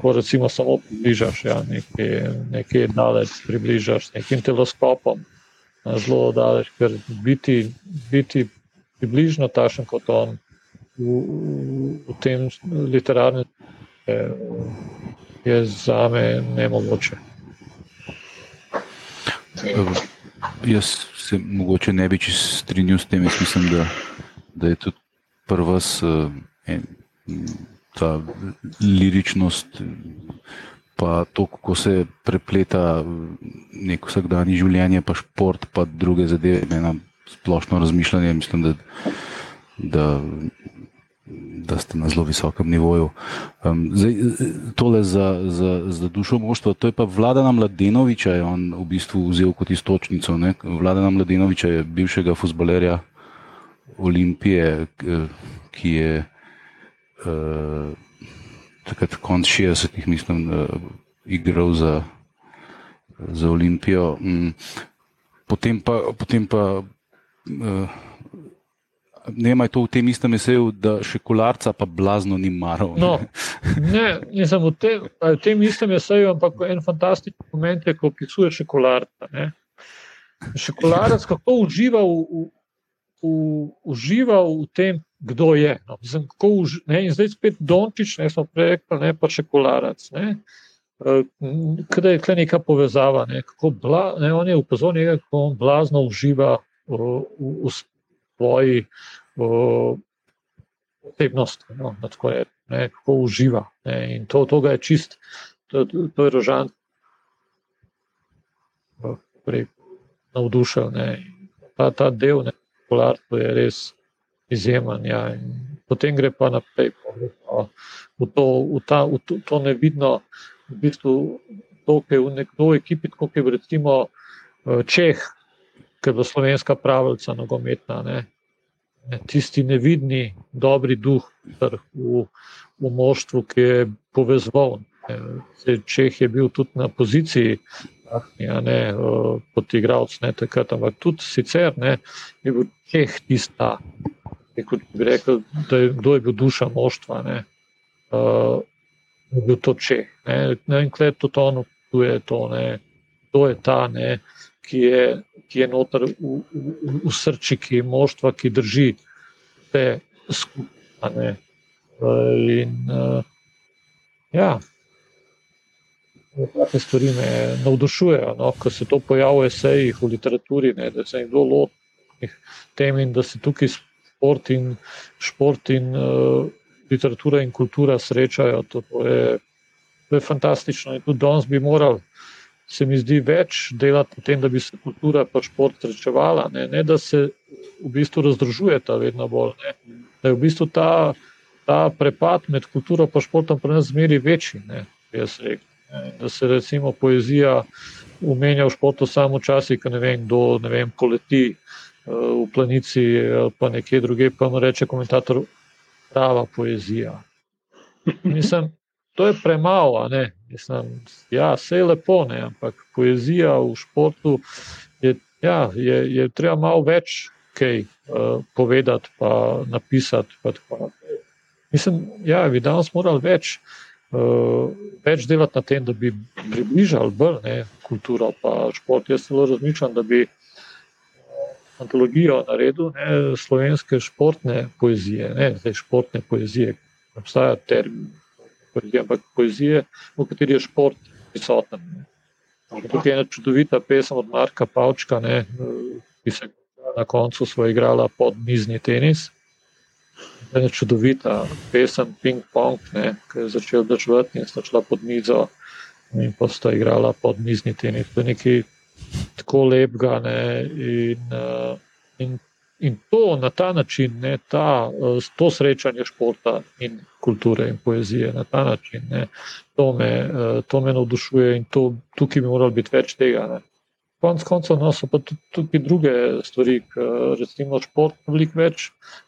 ko recimo samo približaš, ja, nekaj, nekaj daleč približaš nekim teleskopom, zelo daleč, ker biti, biti približno takšen kot on v, v, tem literarnem je, je za me nemogoče. Eh, Jaz se mogoče ne bi čisto strinjal s tem. Jaz mislim, da, da je tudi pri vas eh, en, ta liričnost, pa to, kako se prepleta neko vsakdanje življenje, pa šport, pa druge zadeve, ena splošno razmišljanje. Mislim, da, da, da ste na zelo visokem nivoju. Um, zdaj, tole za, za, za dušo moštva, to je pa Vladana Mladenoviča, je on v bistvu vzel kot istočnico. Ne? Vladana Mladenoviča je bivšega futbalerja Olimpije, ki je takrat konc 60-ih, mislim, uh, igral za, za Olimpijo. Mm, potem pa, potem pa uh, ne vem, ali je to v tem istem eseju, da še kolarca pa blazno ni maral. ne. No, ne, nisem v tem, v tem istem eseju, ampak en fantastičen moment je, ko opisuje še kolarca. Ne? še kolarec, kako uživa v, v, v, uživa v tem, kdo je. No, mislim, uži, ne, in zdaj spet Dončič, ne smo prej rekli, ne pa še kolarec. Ne. Kaj je tukaj neka povezava? Ne, bla, ne, on je upozoril, kako on blazno uživa v, v, v svoji osebnosti. No, kako uživa. Ne, in to, to ga je čist, to, to je rožan navdušil. Ta, ta del nepolarstva je res izjemen. Ja. Potem gre pa naprej v to, v ta, v to, to nevidno, v bistvu, to, ki je v nekdo ekipi, kot je recimo eh, Čeh, ki je slovenska pravica nogometna. Ne. Tisti nevidni, dobri duh v, v moštvu, ki je povezal. Čeh je bil tudi na poziciji ja, ne, kot igralec, ne takrat, ampak tudi sicer ne, je bil čeh tista, kot bi rekel, da je, kdo je bil duša moštva. Ne, uh, je bil to čeh. Ne, ne vem, kaj je to tono, kdo je to, ne, kdo je ta, ne, ki je, ki je noter v, v, v srčiki moštva, ki drži te skupine. Uh, in uh, ja. Take stvari me navdušujejo, no, ko se to pojavlja v esejih, v literaturi, ne, da se nekdo loti tem in da se tukaj šport in, šport in uh, literatura in kultura srečajo. To, to, je, to je fantastično in tudi danes bi morali, se mi zdi, več delati na tem, da bi se kultura in šport srečevala, ne, ne da se v bistvu razdružujeta vedno bolj. Ne, da je v bistvu ta, ta prepad med kulturo in športom pri nas zmeri večji, ne, rekel da se recimo poezija umenja v športu samo včasih, ko ne vem, kdo ne vem, poleti v planici ali pa nekje druge, pa mu reče komentator, prava poezija. Mislim, to je premalo, ne. Mislim, ja, vse je lepo, ne, ampak poezija v športu je, ja, je, je treba malo več kaj uh, povedati, pa napisati. Pa Mislim, ja, bi danes morali več uh, več delati na tem, da bi približali bolj ne, kulturo in šport. Jaz zelo razmišljam, da bi antologijo naredil ne, slovenske športne poezije, ne zdaj športne poezije, obstaja termin poezije, ampak poezije, v kateri je šport prisoten. Tukaj je ena čudovita pesem od Marka Pavčka, ne, ki se na koncu svoje igrala pod mizni tenis ena čudovita pesem, Ping Pong, ne, ki je začel držati in šla pod mizo in pa sta igrala pod mizni tenis. To je nekaj tako lepega. Ne, in, uh, in, in to na ta način, ne, ta, uh, to srečanje športa in kulture in poezije na ta način, ne, to, me, uh, to me navdušuje in to, tukaj bi moralo biti več tega. Ne konec koncev no, so pa tudi, tudi druge stvari, recimo šport, veliko več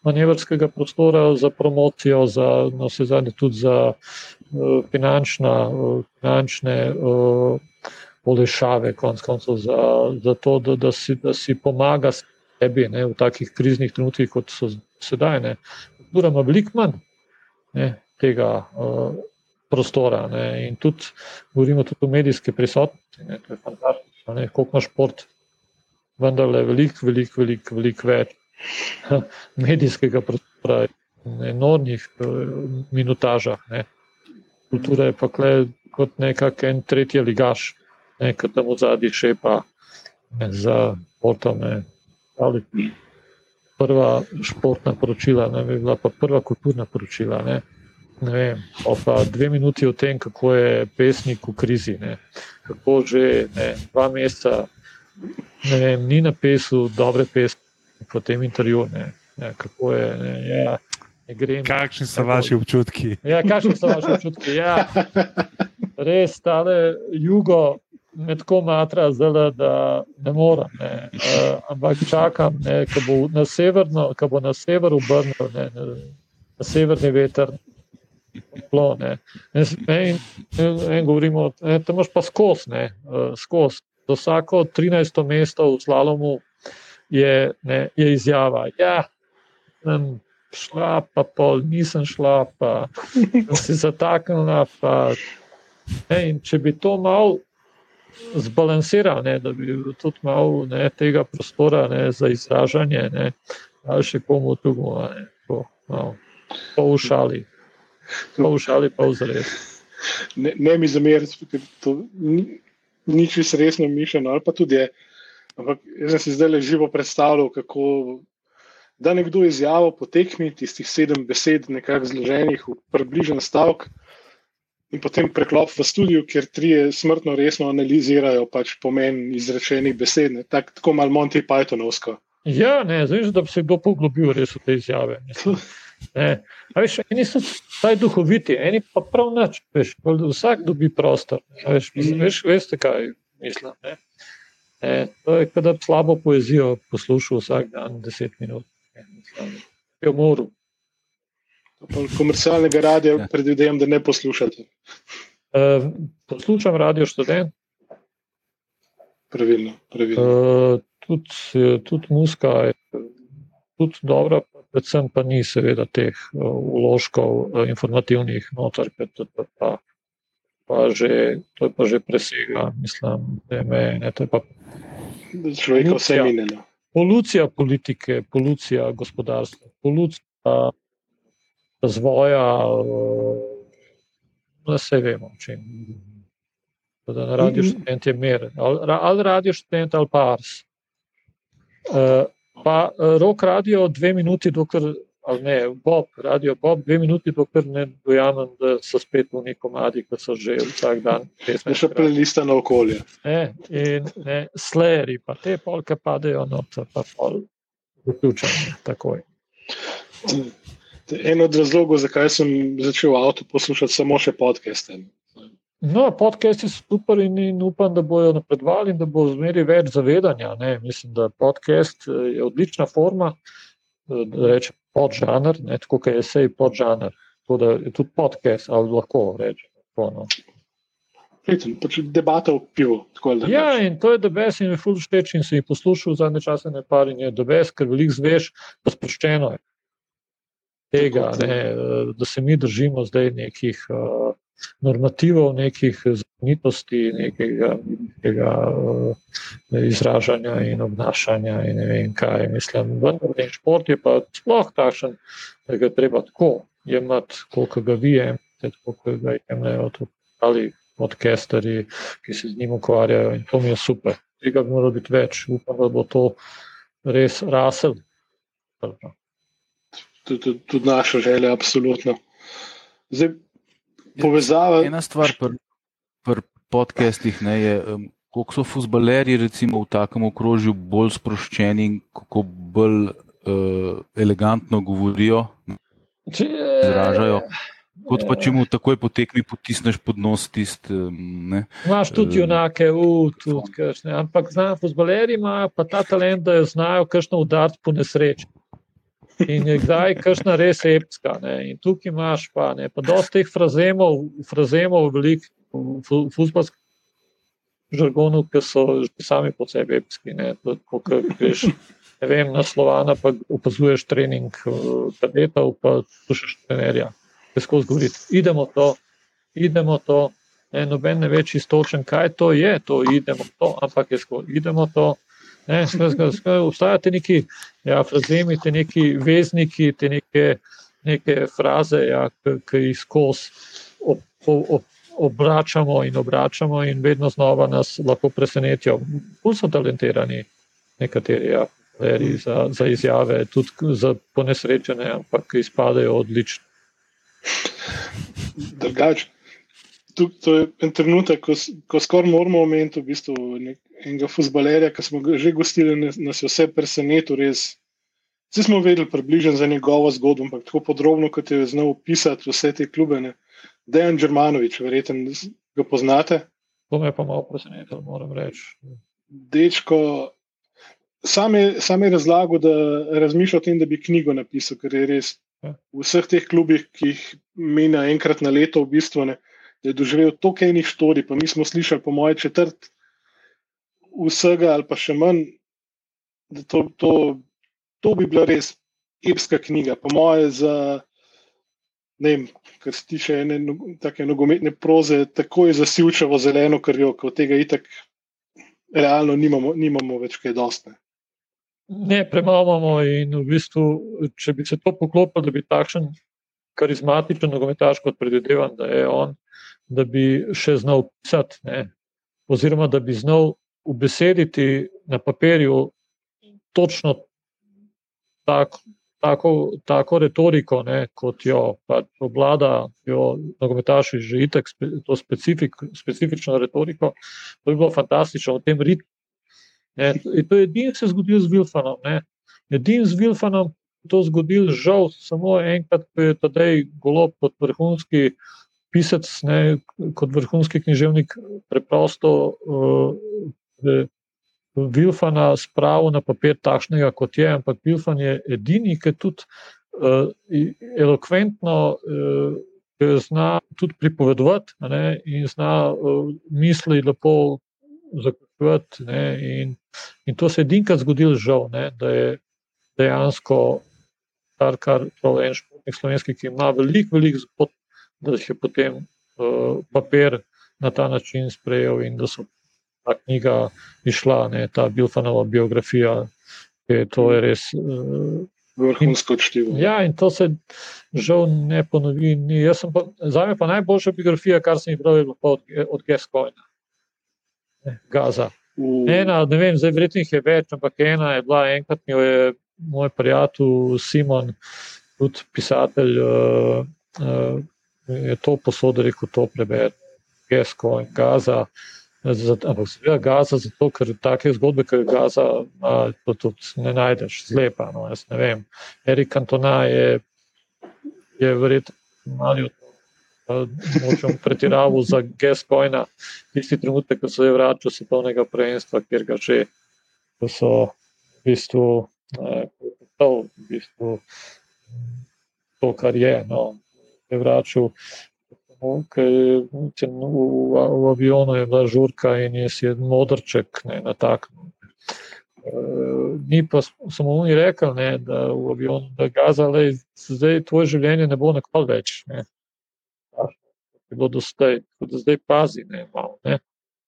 manevrskega prostora za promocijo, za no, vse zadnje tudi za uh, finančna, uh, finančne uh, olešave, konec koncev za, za to, da, da, si, da si pomaga sebi ne, v takih kriznih trenutkih, kot so sedaj. Kultura ima veliko manj ne, tega. Uh, Prostora, in tudi govorimo tudi o medijski prisotnosti. Ne, to je fantastično koliko ima šport, vendar je veliko, veliko, veliko velik več medijskega prostora, na enormnih minutažah. Ne. Kultura je pa kle, kot nekakšen en tretji ligaš, ki tam v zadnji šepa ne, za športom. Prva športna poročila, ne, bila pa prva kulturna poročila. Ne. Ne vem, pa dve minuti o tem, kako je pesnik v krizi. Ne kako že ne, dva meseca ne vem, ni napisal dobre pesmi po tem intervjuju. Ne, ja, kako je. Ne, ja, ne grem, kakšni so tako, vaši občutki? Ja, kakšni so vaši občutki? Ja, res, tale jugo. Me tako matra, zelo, da ne morem. Ne. Uh, ampak čakam, da bo na severno, ko bo na severu obrnil, na severni veter, toplo. In, in govorimo, da imaš pa skozi, skos. Do vsako 13. mesto v slalomu je, ne, je izjava. Ja, sem šla, pa pol, nisem šla, pa si zataknila. Pa, ne, če bi to mal zbalansiral, ne, da bi tudi malo ne, tega prostora ne, za izražanje, ne, ali še komu drugemu, pa v šali, pa v šali, pa v zares. Ne, ne mi zameriti, ker to ni, ni čisto resno mišljeno, ali pa tudi je. Ampak jaz sem si zdaj le živo predstavljal, kako da nekdo izjavo potekmi tistih sedem besed, nekako zloženih v približen stavek in potem preklop v studiu, kjer trije smrtno resno analizirajo pač pomen izrečenih besed, tak, tako malo Monty Pythonovsko. Ja, ne, zdaj, da bi se kdo poglobil res v te izjave. Ne. Veš, eni so taj duhoviti, eni pa prav nič. Veš, vsak dobi prostor. Veš, mislim, veš, veste, kaj mislim. Ne. Ne, to je, kada slabo poezijo poslušal vsak dan deset minut. Je umoril. Komercialnega radia ja. predvidevam, da ne poslušate. Uh, poslušam radio študent. Pravilno. pravilno. Uh, tudi tud muska je tudi dobra, predvsem pa ni seveda teh uložkov uh, informativnih notar, ker to je pa, pa že, to je pa že presega, mislim, je me, ne, to je pa. Človek vse minilo. Polucija politike, polucija gospodarstva, polucija razvoja, da se vemo, če da na radio študent je mer, ali, ali radio študent ali pa ars. Uh, pa rok radio dve minuti, dokler, ali ne, Bob, radio Bob, dve minuti, dokler ne dojamem, da so spet v nekom madi, ki so že vsak dan. Ne še prelista na okolje. Ne, in ne, sleri, pa te polke padejo noter, pa pol vključene takoj. En od razlogov, zakaj sem začel v avtu poslušati samo še podcaste. No, podcasti so super in, in upam, da bodo napredovali in da bo zmeri več zavedanja. Ne. Mislim, da podcast eh, je odlična forma, eh, da reče podžanr, ne, tako kot je esej podžanr. Tako da je tudi podcast, ali lahko reče. No. Pač debata o pivu. Ja, in to je debes in je ful šteč in se jih poslušal zadnje čase ne par in je debes, ker veliko zveš, pa sproščeno je tega, ne, da se mi držimo zdaj nekih uh, normativov, nekih zakonitosti, nekega, nekega uh, izražanja in obnašanja. In ne vem kaj. Mislim, vendar ten šport je pa sploh takšen, da ga treba tako jemati, koliko ga vi jemate, koliko ga jemljajo tudi podcasteri, ki se z njim ukvarjajo. In to mi je super. Tega bi moralo biti več. Upam, da bo to res rasel tudi, tudi naša želja, absolutno. Zdaj, povezava. Ena stvar pri pr podcestih ne, je, um, koliko so futbalerji recimo v takem okrožju bolj sproščeni in kako bolj uh, elegantno govorijo, izražajo. Kot pa če mu takoj potekni potisneš pod nos tiste. Imáš tudi junake, uh, tudi kakšne. Ampak znam, futbalerji imajo pa ta talent, da jo znajo kakšno udariti po nesreči. In je kdaj kakšna res epska. Ne? In tukaj imaš pa, ne, pa dosti teh frazemov, frazemov velik v futbalskem žargonu, ki so že sami po sebi epski. Ne, tako, greš, ne vem, na slovana pa opazuješ trening eh, kadetov, pa slušaš trenerja. Težko zgovoriti. Idemo to, idemo to. Ne, noben ne več istočen, kaj to je, to idemo to, ampak je skoro, idemo to. Obstajate neki ja, frazemi, te neki vezniki, te neke, neke fraze, ja, ki jih skozi ob, ob, obračamo in obračamo, in vedno znova nas lahko presenetijo. Bolj so talentirani nekateri ja, za, za izjave, tudi za ponesrečene, ampak izpadajo odlično. Drugač, to je en trenutek, ko, ko skoraj moramo omeniti v bistvu nek, enega futbalerja, ki smo ga že gostili, nas je vse presenetilo. Vsi smo vedeli približno za njegovo zgodbo, ampak tako podrobno, kot je znal opisati vse te klube. Ne. Dejan Džermanovič, verjetno ga poznate. To me pa malo presenetilo, moram reči. Dečko, sam je, sam je razlagal, da razmišlja o tem, da bi knjigo napisal, ker je res ja. v vseh teh klubih, ki jih meni enkrat na leto, v bistvu ne, da je doživel toliko enih štori. Pa mi smo slišali, po moje, četrt vsega, ali pa še manj, da to, to, to bi bila res epska knjiga. Po moje, za ne vem, kar se tiče ene take nogometne proze, tako je zasilčevo zeleno krvjo, kot tega itak realno nimamo, nimamo več kaj dostne. Ne, premalo imamo in v bistvu, če bi se to poklopilo, da bi takšen karizmatičen nogometaš, kot predvidevam, da je on, da bi še znal pisati, ne, oziroma da bi znal ubesediti na papirju točno tak, tako, tako retoriko, ne, kot jo pač obladajo nogometaši, že itek to specifik, specifično retoriko. To bi bilo fantastično v tem ritmu. Ne, in to je edino, kar se je zgodilo z Vilfanom. Edino z Vilfanom je to zgodilo, žal, samo enkrat, ko je tedaj golo kot vrhunski pisec, ne, kot vrhunski književnik, preprosto uh, Vilfana spravil na papir takšnega, kot je. Ampak Vilfan je edini, ki tudi uh, elokventno. Uh, Zna tudi pripovedovati, ne, in zna uh, misli lepo zaključovati. In, in to se je edinkrat zgodilo, žal, ne, da je dejansko kar, kar pravi en športnik slovenski, ki ima veliko, veliko zgodb, da jih je potem uh, papir na ta način sprejel in da so ta knjiga išla, ne, ta Bilfanova biografija, je to je res. Uh, Vrhunsko čtivo. Ja, in to se žal ne ponovi. Za me pa najboljša biografija, kar sem jih bral, je od, od Gescoina. Gaza. Ena, ne vem, zdaj verjetno jih je več, ampak ena je bila enkrat, mi je moj prijatelj Simon, tudi pisatelj, uh, uh, je to posodil, rekel to prebere, Gesko in Gaza. Ampak seveda Gaza, zato ker take zgodbe, kot je Gaza, to tudi ne najdeš, zlepa. No, jaz ne vem. Erik Antona je, je verjetno malo od Močem pretiraval za Gascoina, tisti trenutek, ko se je vračal svetovnega prvenstva, kjer ga že so v bistvu, eh, to, v bistvu to, kar je. No, je vračal, ker je v, v avionu je bila žurka in je si modrček ne, na tak. Ni pa samo oni rekli, ne, da v avionu, da gaza, da zdaj tvoje življenje ne bo nikoli več. Ne bilo do zdaj, tako da zdaj pazi, ne, malo, ne.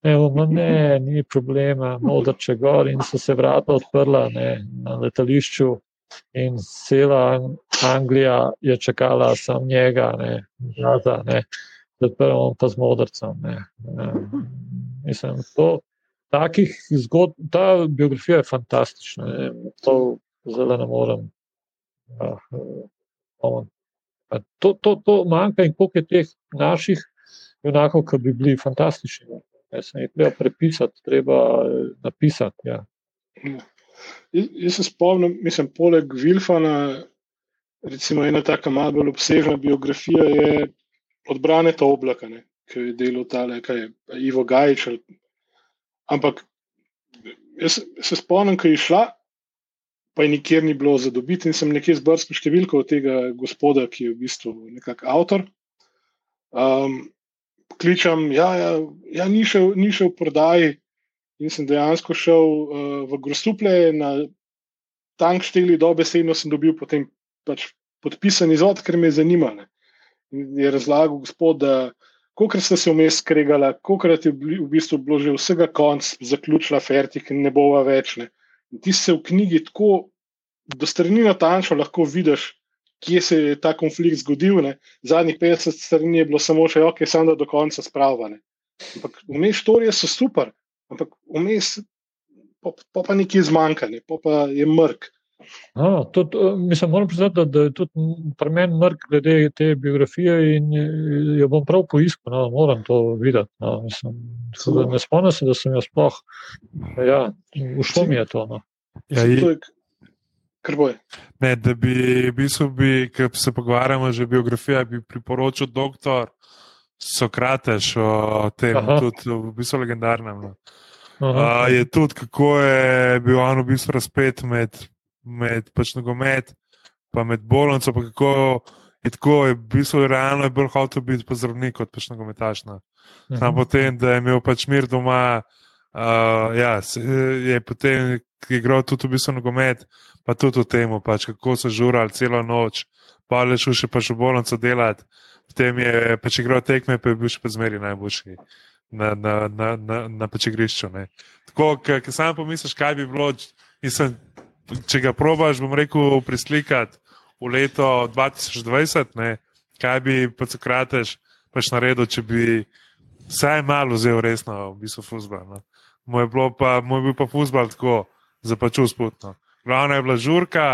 Evo, no, ne, ni problema, modrče gor in so se vrata odprla ne, na letališču in cela Anglija je čakala sam njega, ne, Gaza, ne, odprl pa z modrcem, ne. ne. Mislim, to, takih zgodb, ta biografija je fantastična, ne, to zelo ne morem. Ja, To, to, to manjka in koliko je teh naših junakov, ki bi bili fantastični. Ne se jih treba prepisati, treba eh, napisati. Ja. Jaz se spomnim, mislim, poleg Vilfana, recimo ena tako malo bolj obsežna biografija je odbrane ta oblaka, ne, ki je delal tale, kaj je Ivo Gajč. Ampak jaz se spomnim, ko je šla pa je nikjer ni bilo za dobiti, in sem nekje zbrskal številko od tega gospoda, ki je v bistvu nekak avtor. Um, kličem, ja, ja, ja ni, šel, ni šel v prodaji, in sem dejansko šel uh, v Grosuple na tank šteli, dobesedno sem dobil potem pač podpisan izvod, ker me je zanimalo. Je razlagal gospod, da. Kokrat ste se vmes skregali, kokrat je v bistvu bilo že vsega konc, zaključila fertik in ne bova več. Ne. In ti se v knjigi tako do strani natančno lahko vidiš, kje se je ta konflikt zgodil. Ne. Zadnjih 50 strani je bilo samo še, ok, samo da do konca spravljane. Ampak vmes štorije so super, ampak vmes pa, pa, nekaj zmanjka, ne. pa, pa je mrk. No, tudi, mislim, moram priznati, da, da je tudi pri meni mrk glede te biografije in jo bom prav poiskal, no, moram to videti. No, mislim, ne spomnim se, da sem jo sploh, ja, ušlo mi je to. No. Ja, je, ne, da bi, v bistvu, bi, ki se pogovarjamo že o biografiji, bi priporočil doktor Sokrateš o tem, Aha. tudi v bistvu legendarnem. No. Uh, je tudi, kako je bil on v bistvu razpet med med pač nogomet, pa med bolnico, pa kako je tako, je v bistvu realno je bolj hotel biti pa zdravnik kot pač nogometaš. No. Sam mhm. potem, da je imel pač mir doma, uh, ja, je potem, igral tudi v bistvu nogomet, pa tudi v tem, pač, kako so žurali celo noč, pa le šel še pa še bolnico delati. Potem je pač igral tekme, pa je bil še pa zmeri najboljši na, na, na, na, na pač igrišču. ne. Tako, ker sam pomisliš, kaj bi bilo, mislim, če ga probaš, bom rekel, preslikati v leto 2020, ne, kaj bi pač Sokrates pač naredil, če bi vsaj malo vzel resno v bistvu fuzbal. No. Moj je, pa, moj je bil pa fuzbal tako, zapačul sputno. Glavna je bila žurka,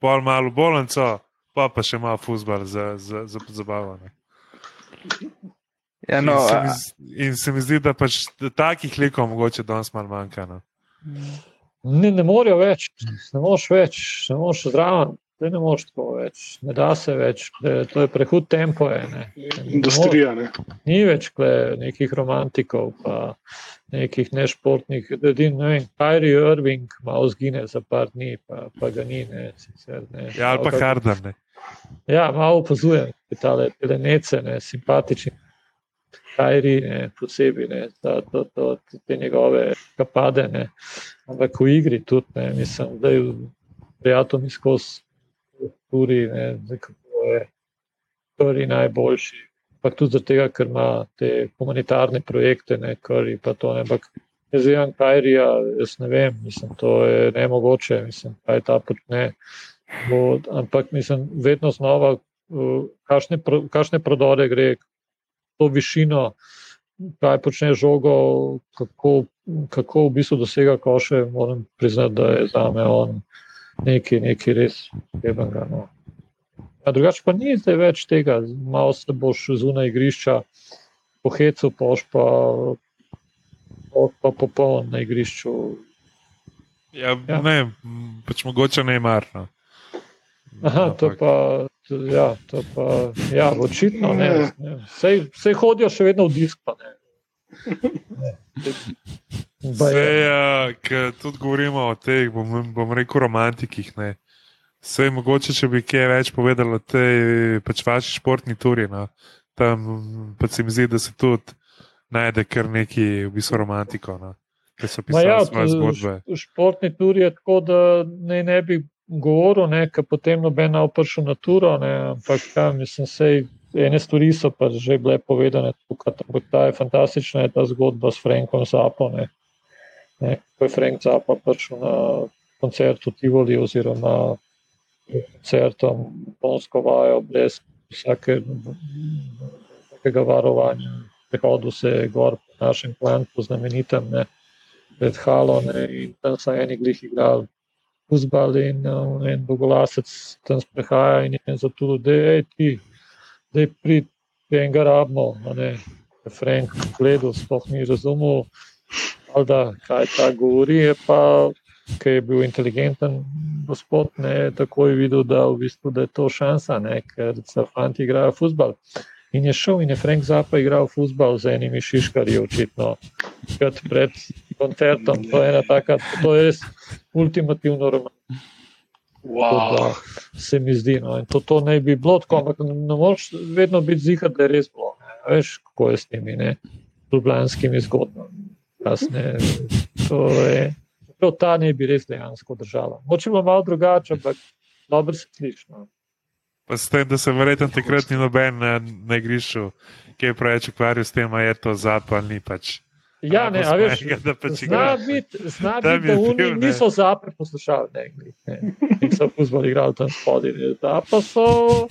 pol malo bolnico, pa pa še malo fuzbal za, za, za zabavanje. Ja, no, in, se mi, in se mi zdi, da pač takih likov mogoče danes malo manjka. No. Ne, ne morajo več, ne moreš več, ne moreš zraven, zdaj ne moreš tako več, ne da se več, eh, to je prehud tempo. Je, ne. Industrija. Ne? Ni več kle nekih romantikov, pa nekih nešportnih. Edin, ne vem, Kyrie Irving malo zgine za par dni, pa, pa ga ni. Ne, sicer, ne. Ja, ali pa Harden. Ne. Ja, malo opazujem te telenece, ne, simpatični. Kajri, ne, posebej, ne, ta, to, to, te njegove kapade, ne. ampak v igri tudi, ne, mislim, da je prijatelj mi skozi turi, ne, zdaj, kako je prvi najboljši. Pa tudi zato, ker ima te humanitarne projekte, ne, kari pa to ne. Ampak jaz vem, Kajrija, jaz ne vem, mislim, to je nemogoče, mislim, kaj ta počne. Bo, ampak mislim, vedno znova, kakšne, kakšne prodore gre, to višino, kaj počne žogo, kako, kako v bistvu dosega koše. Moram priznati, da je za me on nekaj, nekaj res posebnega. No. A drugače pa ni zdaj več tega, malo se boš zunaj igrišča, po hecu poš pa, poš pa popoln na igrišču. Ja, Ja. Ne, pač mogoče ne marno. Aha, to pa, ja, to pa, ja, očitno ne. ne. Sej, sej hodijo še vedno v disk, pa ne. Sej, uh, ker tudi govorimo o teh, bom, bom rekel, romantikih. Ne. Sej mogoče, če bi kaj več povedal o tej pač vaši športni turi. No. Tam pač se mi zdi, da se tudi najde kar neki v bistvu romantiko, no. ki so Ma pisali ja, ja, svoje zgodbe. športni turi je tako, da ne, ne bi govoril, ne, ker potem noben ne opršil na turo, ne, ampak ja, mislim, sej, ene stvari so pa že bile povedane tukaj, ampak ta je fantastična, je ta zgodba s Frankom Zapo, ne, ne, ko je Frank Zapa prišel na koncertu Tivoli oziroma koncertom Polsko vajo brez vsake, vsakega varovanja. Prehodil se je gor po našem klantu znamenitem, ne, pred Halo ne, in tam so eni glih igrali fuzbal in en dolgolasec tam sprehaja in je zato, da je ti, da je pri enega rabno, a ne, je Frank gledal, sploh ni razumel, da kaj ta govori, je pa, ker je bil inteligenten gospod, ne, tako je videl, da, v bistvu, da je to šansa, ne, ker se fanti igrajo fuzbal. In je šel in je Frank Zappa igral fuzbal z enimi šiškarji, očitno, kot pred koncertom. To je ena taka, to je res ultimativno romantično, Wow. se mi zdi. No. In to, to ne bi bilo tako, ampak ne moreš vedno biti zihar, da je res bilo. Ne. Veš, kako je s temi ne, ljubljanskimi zgodbami. Kasne, to je, prav ta ne bi res dejansko držala. Moče bilo malo drugače, ampak dobro se sliši. No. Pa s tem, da se verjetno takrat ni noben na, na igrišču, ki je preveč ukvarjal s tem, je to zapal, ni pač. Ja, ne, a veš, da pač Zna biti, zna biti, da oni bil, ne. niso zapre poslušali, ne, ne. In so fuzbol igrali tam spodaj. ne. Da pa so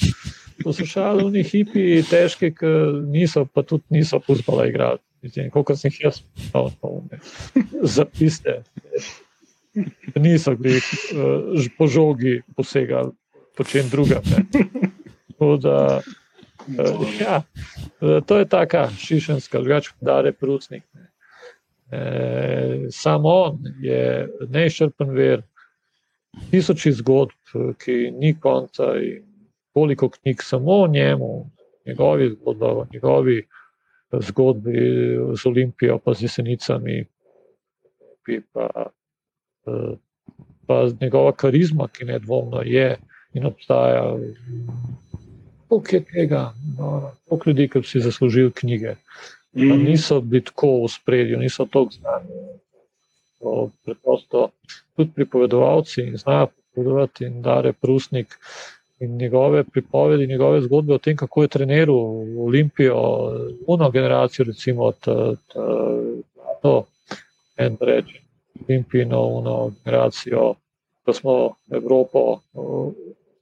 poslušali oni hipi, težki, ki niso, pa tudi niso fuzbola igrali. Mislim, Koliko sem jih jaz no, no, ne, zapiste. Niso bili uh, po žogi posegali po čem drugem. ne. Tako da, uh, ja, eh, to je taka šišenska, drugače dare prusnik. Ne. E, samo on je neizčrpen ver, tisoči zgodb, ki ni konca in koliko knjig samo o njemu, njegovi zgodbi, njegovi zgodbi z Olimpijo, pa z jesenicami, pa, eh, pa njegova karizma, ki nedvomno je in obstaja. Koliko je tega, no, koliko ljudi, ki si zaslužili knjige. Pa Mm. niso bili tako v spredju, niso tako znani. To Preprosto tudi pripovedovalci znajo pripovedovati in dare prusnik. in njegove pripovedi, njegove zgodbe o tem, kako je treniral Olimpijo, uno generacijo, recimo, to en reči, Olimpijino, uno generacijo, ko smo Evropo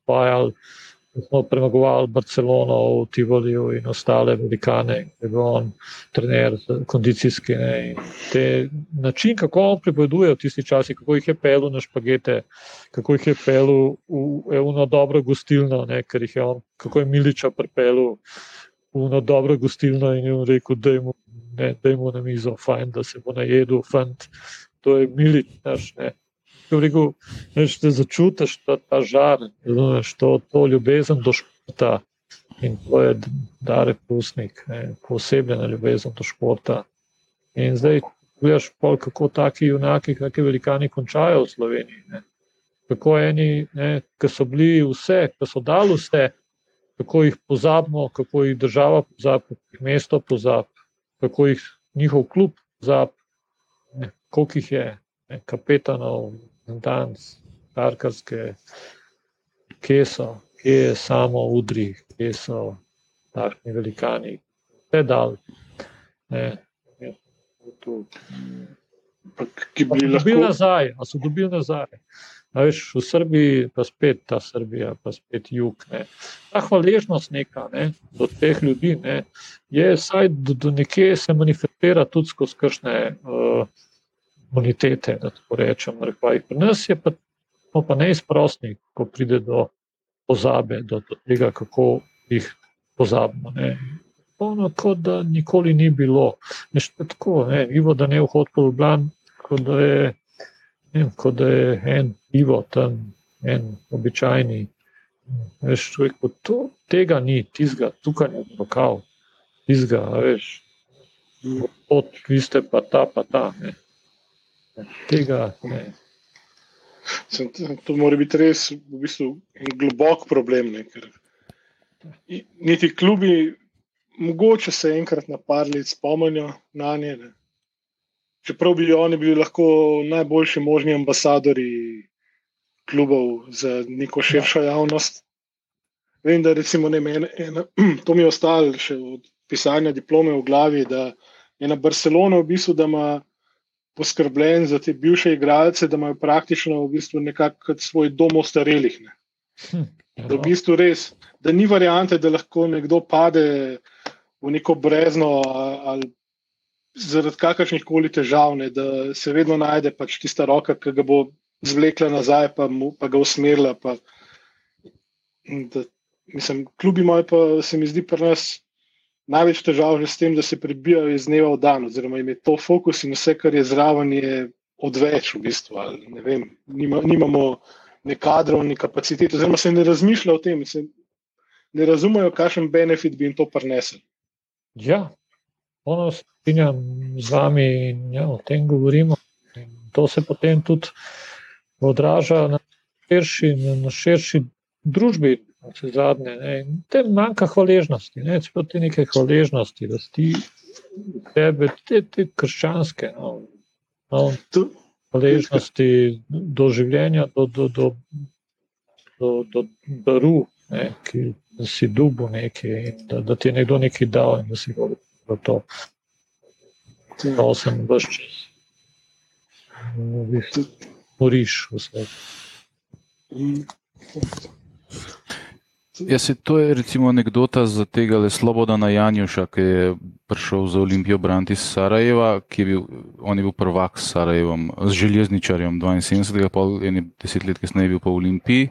vajali. Uh, smo premagovali Barcelono v Tivoliju in ostale velikane, je bil on trener, kondicijski. Ne, te, način, kako on pripoveduje v tisti časi, kako jih je pelil na špagete, kako jih je pelil v eno dobro gostilno, ne, ker jih je on, kako je Miliča pripelil v eno dobro gostilno in jim rekel, da je mu na mizo, fajn, da se bo najedel, fant, to je Milič naš. Ne rekel, veš, da začutiš ta, ta žar, razumeš, to, to ljubezen do športa in to je dare pusnik, posebna ljubezen do športa. In zdaj gledaš, pol, kako taki junaki, kakšni velikani končajo v Sloveniji. Ne. Kako eni, ki so bili vse, ki so dali vse, kako jih pozabimo, kako jih država pozabi, kako jih mesto pozabi, kako jih njihov klub pozabi, koliko jih je, ne, kapetanov, danes, karkarske, kje so, kje je samo udri, kje so takšni velikani, vse dal. Ne, Ki bi lahko dobili nazaj, a so dobili nazaj. Veš, v Srbiji pa spet ta Srbija, pa spet jug. Ne. Ta hvaležnost neka, ne, do teh ljudi ne, je vsaj do, do nekje se manifestira tudi skozi kršne uh, bonitete, da tako rečem. Pri nas je pa, pa neizprostni, ko pride do pozabe, do, do tega, kako jih pozabimo. Ne. Ono, kot da nikoli ni bilo. Nešto tako, ne, Ivo, da ne vhod po Ljubljani, kot da je, ne, kot da je en Ivo tam, en običajni. Veš, človek, to, tega ni, tizga, tukaj je pokal, tizga, veš, od, vi ste pa ta, pa ta. Ne. Tega ne. Sem, to mora biti res v bistvu globok problem. Ne, ker, niti klubi, mogoče se enkrat napadli, spomnijo na nje. Ne. Čeprav bi oni bili lahko najboljši možni ambasadori klubov za neko širšo javnost. Vem, da recimo, ne, en, en, to mi je ostalo še od pisanja diplome v glavi, da je na Barcelona v bistvu, da ima poskrbljen za te bivše igralce, da imajo praktično v bistvu nekako svoj dom ostarelih. Ne. Hm, da, v bistvu res, da ni variante, da lahko nekdo pade v neko brezno ali zaradi kakršnih koli težav, ne, da se vedno najde pač tista roka, ki ga bo zvlekla nazaj, pa, mu, pa ga usmerila. Pa, da, mislim, klubi moji pa se mi zdi pri nas največ težav že s tem, da se prebijajo iz dneva v dan, oziroma jim je to fokus in vse, kar je zraven, je odveč v bistvu. Ne vem, nima, nimamo ne kadrov, ne kapacitet, oziroma se ne razmišlja o tem, se ne razumejo, kakšen benefit bi jim to prinesel. Ja, ono strinjam z vami in ja, o tem govorimo. In to se potem tudi odraža na širši, na širši družbi, vse zadnje. Ne. Te manjka hvaležnosti, ne ti neke hvaležnosti, da ti tebe, te, te krščanske, no, no, hvaležnosti do življenja, do, do, do, do, do daru, ne, ki si dubu nekaj, da, da ti je nekdo nekaj dal in da si ga v to. Sem vse čas. Moriš v svetu. Ja, se, to je recimo anekdota za tega le Slobodana Janjuša, ki je prišel za Olimpijo braniti iz Sarajeva, ki je bil, on je bil prvak s Sarajevom, z železničarjem 72, pol eni deset let kasneje bil pa v Olimpiji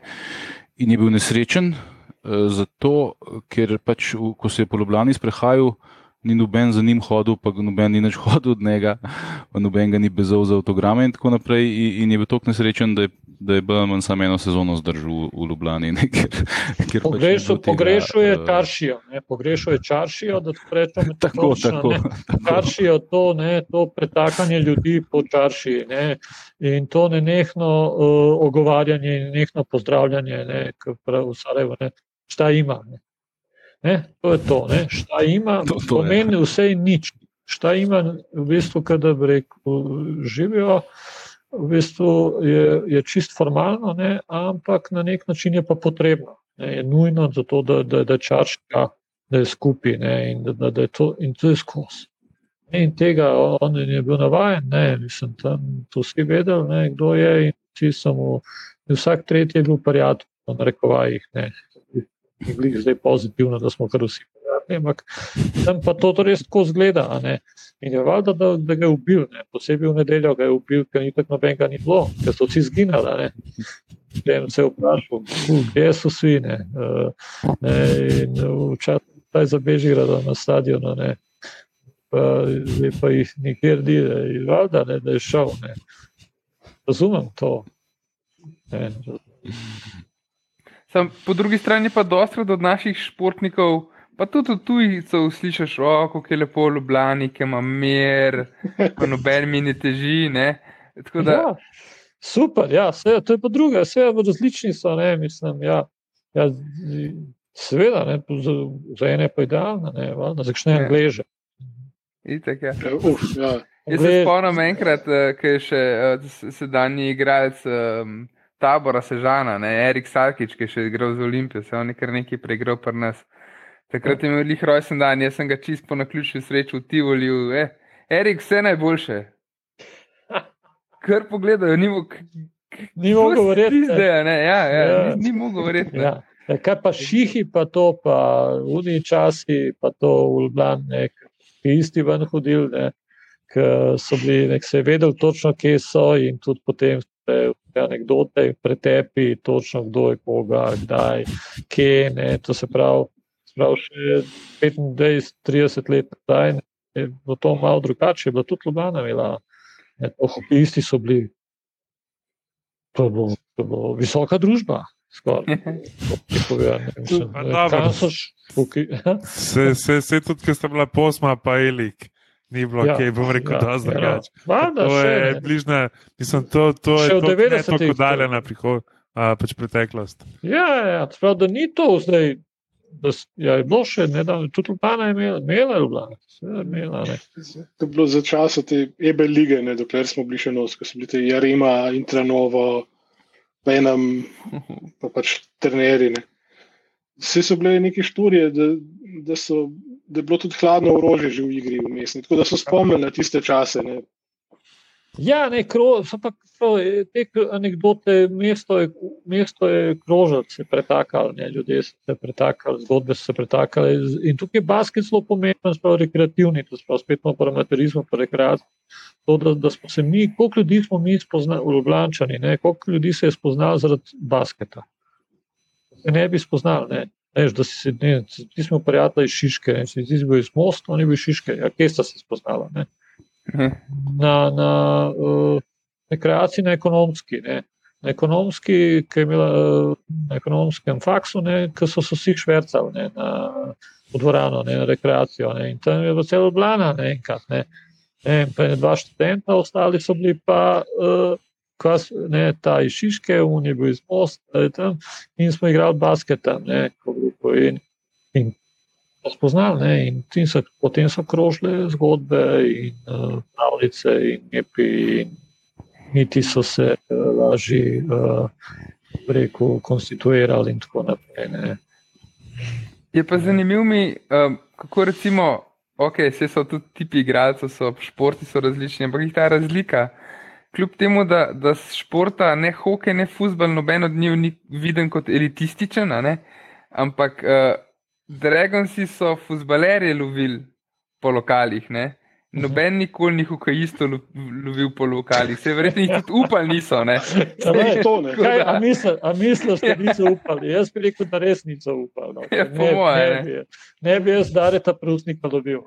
in je bil nesrečen, eh, zato, ker pač, ko se je po Ljubljani sprehajal, ni noben za njim hodil, pa noben ni več hodil od njega, pa noben ga ni bezal za avtograme in tako naprej. In, in je bil tako nesrečen, da je, da je BMN samo eno sezono zdržal v Ljubljani. Ne, ker, ker Pogrešu, pač pogrešuje uh, čaršijo, ne, pogrešuje čaršijo, da rečemo tako. tako, tako. Čaršijo to, ne, to pretakanje ljudi po čaršiji ne, in to nenehno uh, ogovarjanje in nenehno pozdravljanje, ne, prav v Sarajevo, ne, šta ima. Ne. Ne, to je to, ne. šta ima, to, to pomeni vse in nič. Šta ima, v bistvu, kada živijo, v bistvu je, je čist formalno, ne, ampak na nek način je pa potrebno. ne, je nujno zato, da, da, da čaška, da je skupaj ne, in da, da, da je to, in to je skozi. In tega on je bil navaden, ne, mislim, tam to vsi vedeli, ne, kdo je in vsi in vsak tretji je bil prijatelj, na rekovajih, ne, zdaj pozitivno, da smo kar vsi prijatelji, ampak tam pa to res tako zgleda, ne. In je valjda, da, da ga je ubil, ne. posebej v nedeljo ga je ubil, ker ni tako nobenega ni bilo, ker so vsi zginali. Potem se je vprašal, kje so svi. Ne. Ne, včasih je zabeži na stadionu, ne. pa, pa jih nikjer ni, je, valjda, ne, da je šel. Ne. Razumem to. Ne. Sam, po drugi strani pa dosta od naših športnikov. Pa tudi tu tujcev slišiš, kako je lepo v Ljubljani, ki ima mir, pa noben mi ne teži. Ne? Da... Ja, super, ja, vse, to je pa druga, vse v različni so, ne, mislim, ja, ja, seveda, ne, za, za ene pa idealno, ne, da začne Ja. angleže. Itak, ja. Ja, uf, ja. Jaz se spomnim enkrat, eh, ki je še eh, s- sedanji igralec um, tabora Sežana, ne, Erik Sarkič, ki je še igral za Olimpijo, se je on je kar nekaj preigral pri nas. Takrat je imel lih rojsten dan, jaz sem ga čist po naključju srečal v Tivoliju. Eh, Erik, vse najboljše. Kar pogledajo, ni mogel. Ni mogel verjeti, ja, ja, Ja. ni, ni mogel verjeti. Ja. Ja, kaj pa šihi, pa to, pa v uni časi, pa to v Ljubljani, ki isti ven hodili, ne, ki so bili, nek se je vedel točno, kje so in tudi potem te anekdote pretepi, točno kdo je koga, kdaj, kje, ne, to se pravi, se pravi še 25-30 let nazaj, je bilo to malo drugače, je bila tudi Ljubljana imela, ne, to hokejisti so bili, to je bilo, to je bilo visoka družba. Se, se, se tudi, ker sta bila posma, pa elik. Ni bilo, Ja, ja, bom rekel, ja, da zdaj ja. drugače. Valjda, To še je ne. bližnja, mislim, to, to Še je to, ne 90-ih tako to- daljna prihodnost, pač preteklost. Ja, ja, prav, da ni to zdaj. Da, ja, je bilo še nedavno, tudi Ljubljana je imela, imela Ljubljana, seveda imela. Ne. To je bilo za časa te EBE lige, ne, dokler smo bili še nos, ko so bili te Jarima, Intranovo, Benam, pa pač trenerji. ne. Vse so bile neke študije, da, da, so, da je bilo tudi hladno orožje že v igri vmes. Tako da so spomnili na tiste čase. Ne. Ja, ne, kro, so pa kro, te k- anekdote, mesto je, mesto je krožil, se pretakal, ne, ljudje so se pretakali, zgodbe so se pretakale. In tukaj je basket zelo pomemben, sprav rekreativni, to sprav spet imamo paramaterizmo, pa rekreacijo. To, da, da smo se mi, koliko ljudi smo mi spoznali, v Ljubljani, koliko ljudi se je spoznalo zaradi basketa. Se ne bi spoznali, ne. Veš, da si ne, ti smo prijatelji iz Šiške, ne, ti si bil iz Mosta, oni bili iz Šiške, ja, kje sta se spoznala, ne na, na uh, rekreaciji, na ekonomski. Ne. Na ekonomski, imela uh, na ekonomskem faksu, ki so se vsi švrcali ne, na v dvorano, ne, na rekreacijo. Ne. In tam je bilo celo blana. Ne. Ne, in pa je dva študenta, ostali so bili pa. Uh, Kas, ne, ta iz Šiške, on je bil iz Mosta tam, in smo igrali basket tam, ne, kot grupo. In, in spoznali. Ne, in so, potem so krožile zgodbe in uh, pravljice in nepi, in niti so se uh, lažje, uh, rekel, konstituirali in tako naprej. Ne. Je pa zanimivo mi, um, kako recimo, ok, vse so tudi tipi igralcev, so športi so različni, ampak jih ta razlika. Kljub temu, da, da športa ne hokej, ne futbol, noben od njih ni viden kot elitističen, ampak uh, Dragonsi so futbalerje lovili po lokalih, ne? noben nikoli ni hokejistov lo- lovil po lokalih, se verjetno jih tudi upali niso. Ne? A ne, To ne. Kaj, a misliš, a misliš, da niso upali? Jaz bi rekel, da res niso upali. No. Ja, ne, moje, ne, bi, ne bi jaz dareta prusnika dobil.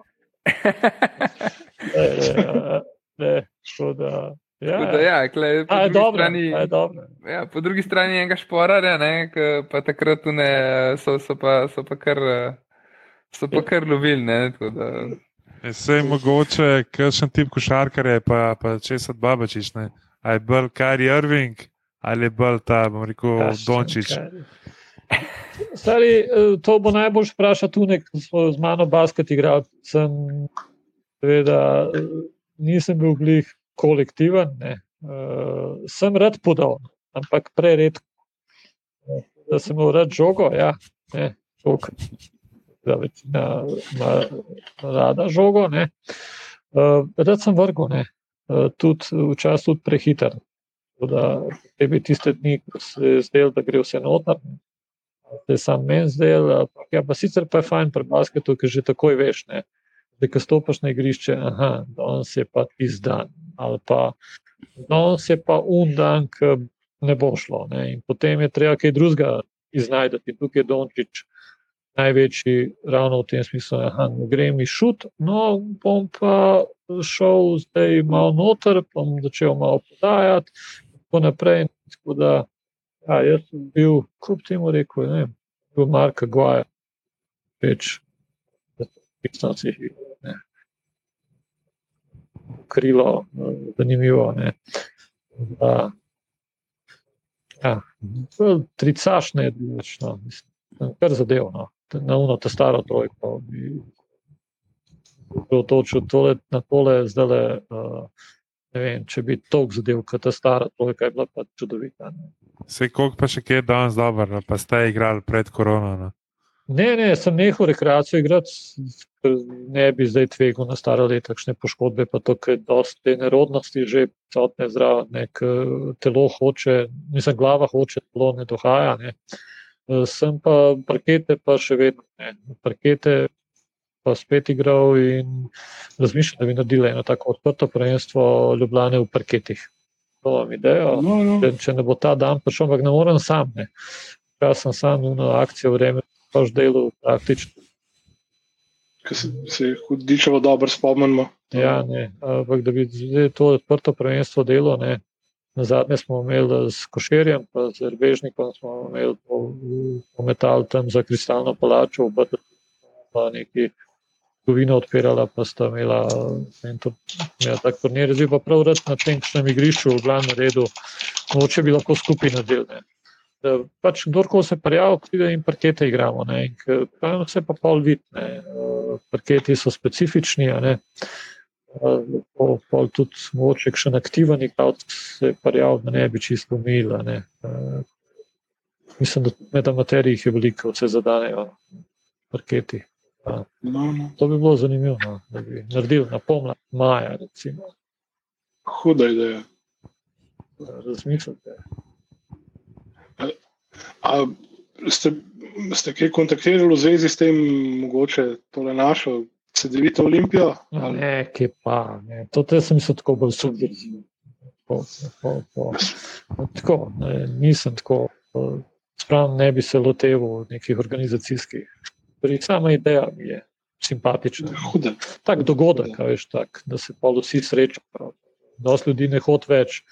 Ne, ne, ne, tako da, ja, da, ja, klej, po, je drugi dobro, strani, je ja, po drugi strani enega šporarja, ne, ke pa takrat ne, so, so, pa, so pa kar. So pa kar lovili, ne. Vse je mogoče, kakšen tip košarkar je, pa, pa če se babačiš. Ne? A je bolj Kari Irving ali je bolj ta, bom rekel, Ja, Dončić. Stari, eh, to bo najbolj vprašal tu, ki smo z mano basket igrali. Sem, seveda, eh, nisem bil glih kolektiven, ne. Uh, sem rad podal, ampak preredko. da sem imel rad žogo, ja, ne, žog, da večina ima rada žogo. Ne. Uh, rad sem ne. Uh, tudi včasih tudi prehiter. Da bi tiste dni, ko se je zdelo, da gre vse noter, da je sam meni zdel. Ja, pa sicer pa je fajn pri basketu, ker že takoj veš, ne. Da ko stopiš na igrišče, aha, danes je pa izdan. Ali pa danes je pa undan, ki ne bo šlo. Ne. In potem je treba kaj drugega iznajdati. Tukaj je Dončić največji, ravno v tem smislu, da grem iz šut. No, bom pa šel zdaj malo noter, bom začel malo podajati, in tako naprej. Tako da, ja, jaz sem bil, kljub temu, rekel, ne, bil Marka Gvaja, več, da so se jih krilo, zanimivo. Ne. Da, ja, tricaš ne, več, no, mislim, kar zadevno na uno, ta staro trojko. Otočil tole, na tole, zdaj le, uh, ne vem, če bi toliko zadev, kot ta stara trojka je bila pa čudovita. Se koliko pa še kje danes dobro, pa ste igrali pred korono? Ne, ne, sem nehal rekreacijo igrati, ne bi zdaj tvegal na stara leta, kakšne poškodbe, pa to, ker dosti te nerodnosti že cotne zraven, nek telo hoče, mislim, glava hoče, telo ne dohaja. Ne. Sem pa parkete, pa še vedno ne. Parkete pa spet igral in razmišljal, da bi naredil eno tako odprto prvenstvo Ljubljane v parketih. To vam idejo. No, no. Če ne bo ta dan prišel, ampak ne morem sam. Ne. Jaz sem sam na akcijo vreme, pač delo praktično. Se, se hudičevo dobro spomnimo. Ja, ne, ampak da bi to odprto prvenstvo delo, ne, Na zadnje smo imeli s Košerjem, pa z Rbežnikom smo imeli pometal tam za kristalno palačo, v Batu, pa neki kovino odpirala, pa sta imela en to, imela tak turnir. Zdaj pa prav rad na tem, sem igrišču v glavnem redu, moče bi lahko skupaj nadelne. Da pač kdorkoli se prijavi, pride in parkete igramo, ne, in vse pa pol vidne. Parketi so specifični, ne pa, pa tudi mogoče še en aktiven igralec se je prijavil, da ne bi čisto umil. Uh, mislim, da med amateriji je veliko, vse zadanejo parketi. No, no. To bi bilo zanimivo, no, da bi naredil na pomlad maja. Recimo. Huda ideja. Razmislite. A, ste, ste kaj kontaktirali v zvezi s tem, mogoče tole našo CD-vito Olimpijo? Ne, ki pa. Ne. To sem se tako bolj subverzivno. Tako, ne, nisem tako, spravno ne bi se loteval nekih organizacijskih. Pri sama ideja mi je simpatična. Huda. Tak dogodek, veš, tak, da se pa vsi srečajo. Dost ljudi ne hod več.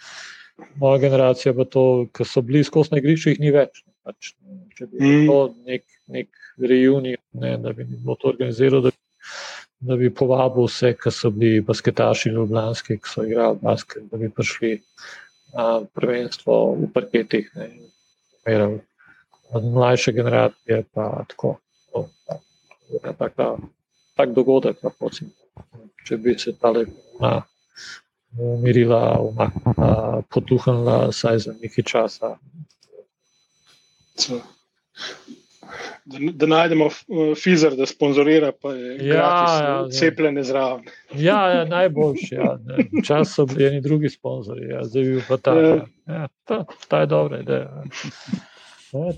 Moja generacija pa to, ki so bili skozi na igrišču, jih ni več. Pač, če bi mm. to nek, nek reunion, ne, da bi bilo to organizirano, da da bi povabil vse, ki so bili basketaši Ljubljanski, ki so igrali basket, da bi prišli na prvenstvo v parketih. Od mlajše generacije pa tako. To, tak, tak dogodek, pa pocim, če bi se ta lepa umirila, potuhnila, saj za nekaj časa. Da, da najdemo uh, fizer, da sponzorira, pa je ja, ja, cepljenje zraven. Ja, ja, najboljši. Ja, Včasih so bili neki drugi sponzorji, ja, zdaj bi pa ta. Ja. Ja, ta, ta je dobra ideja. Ja.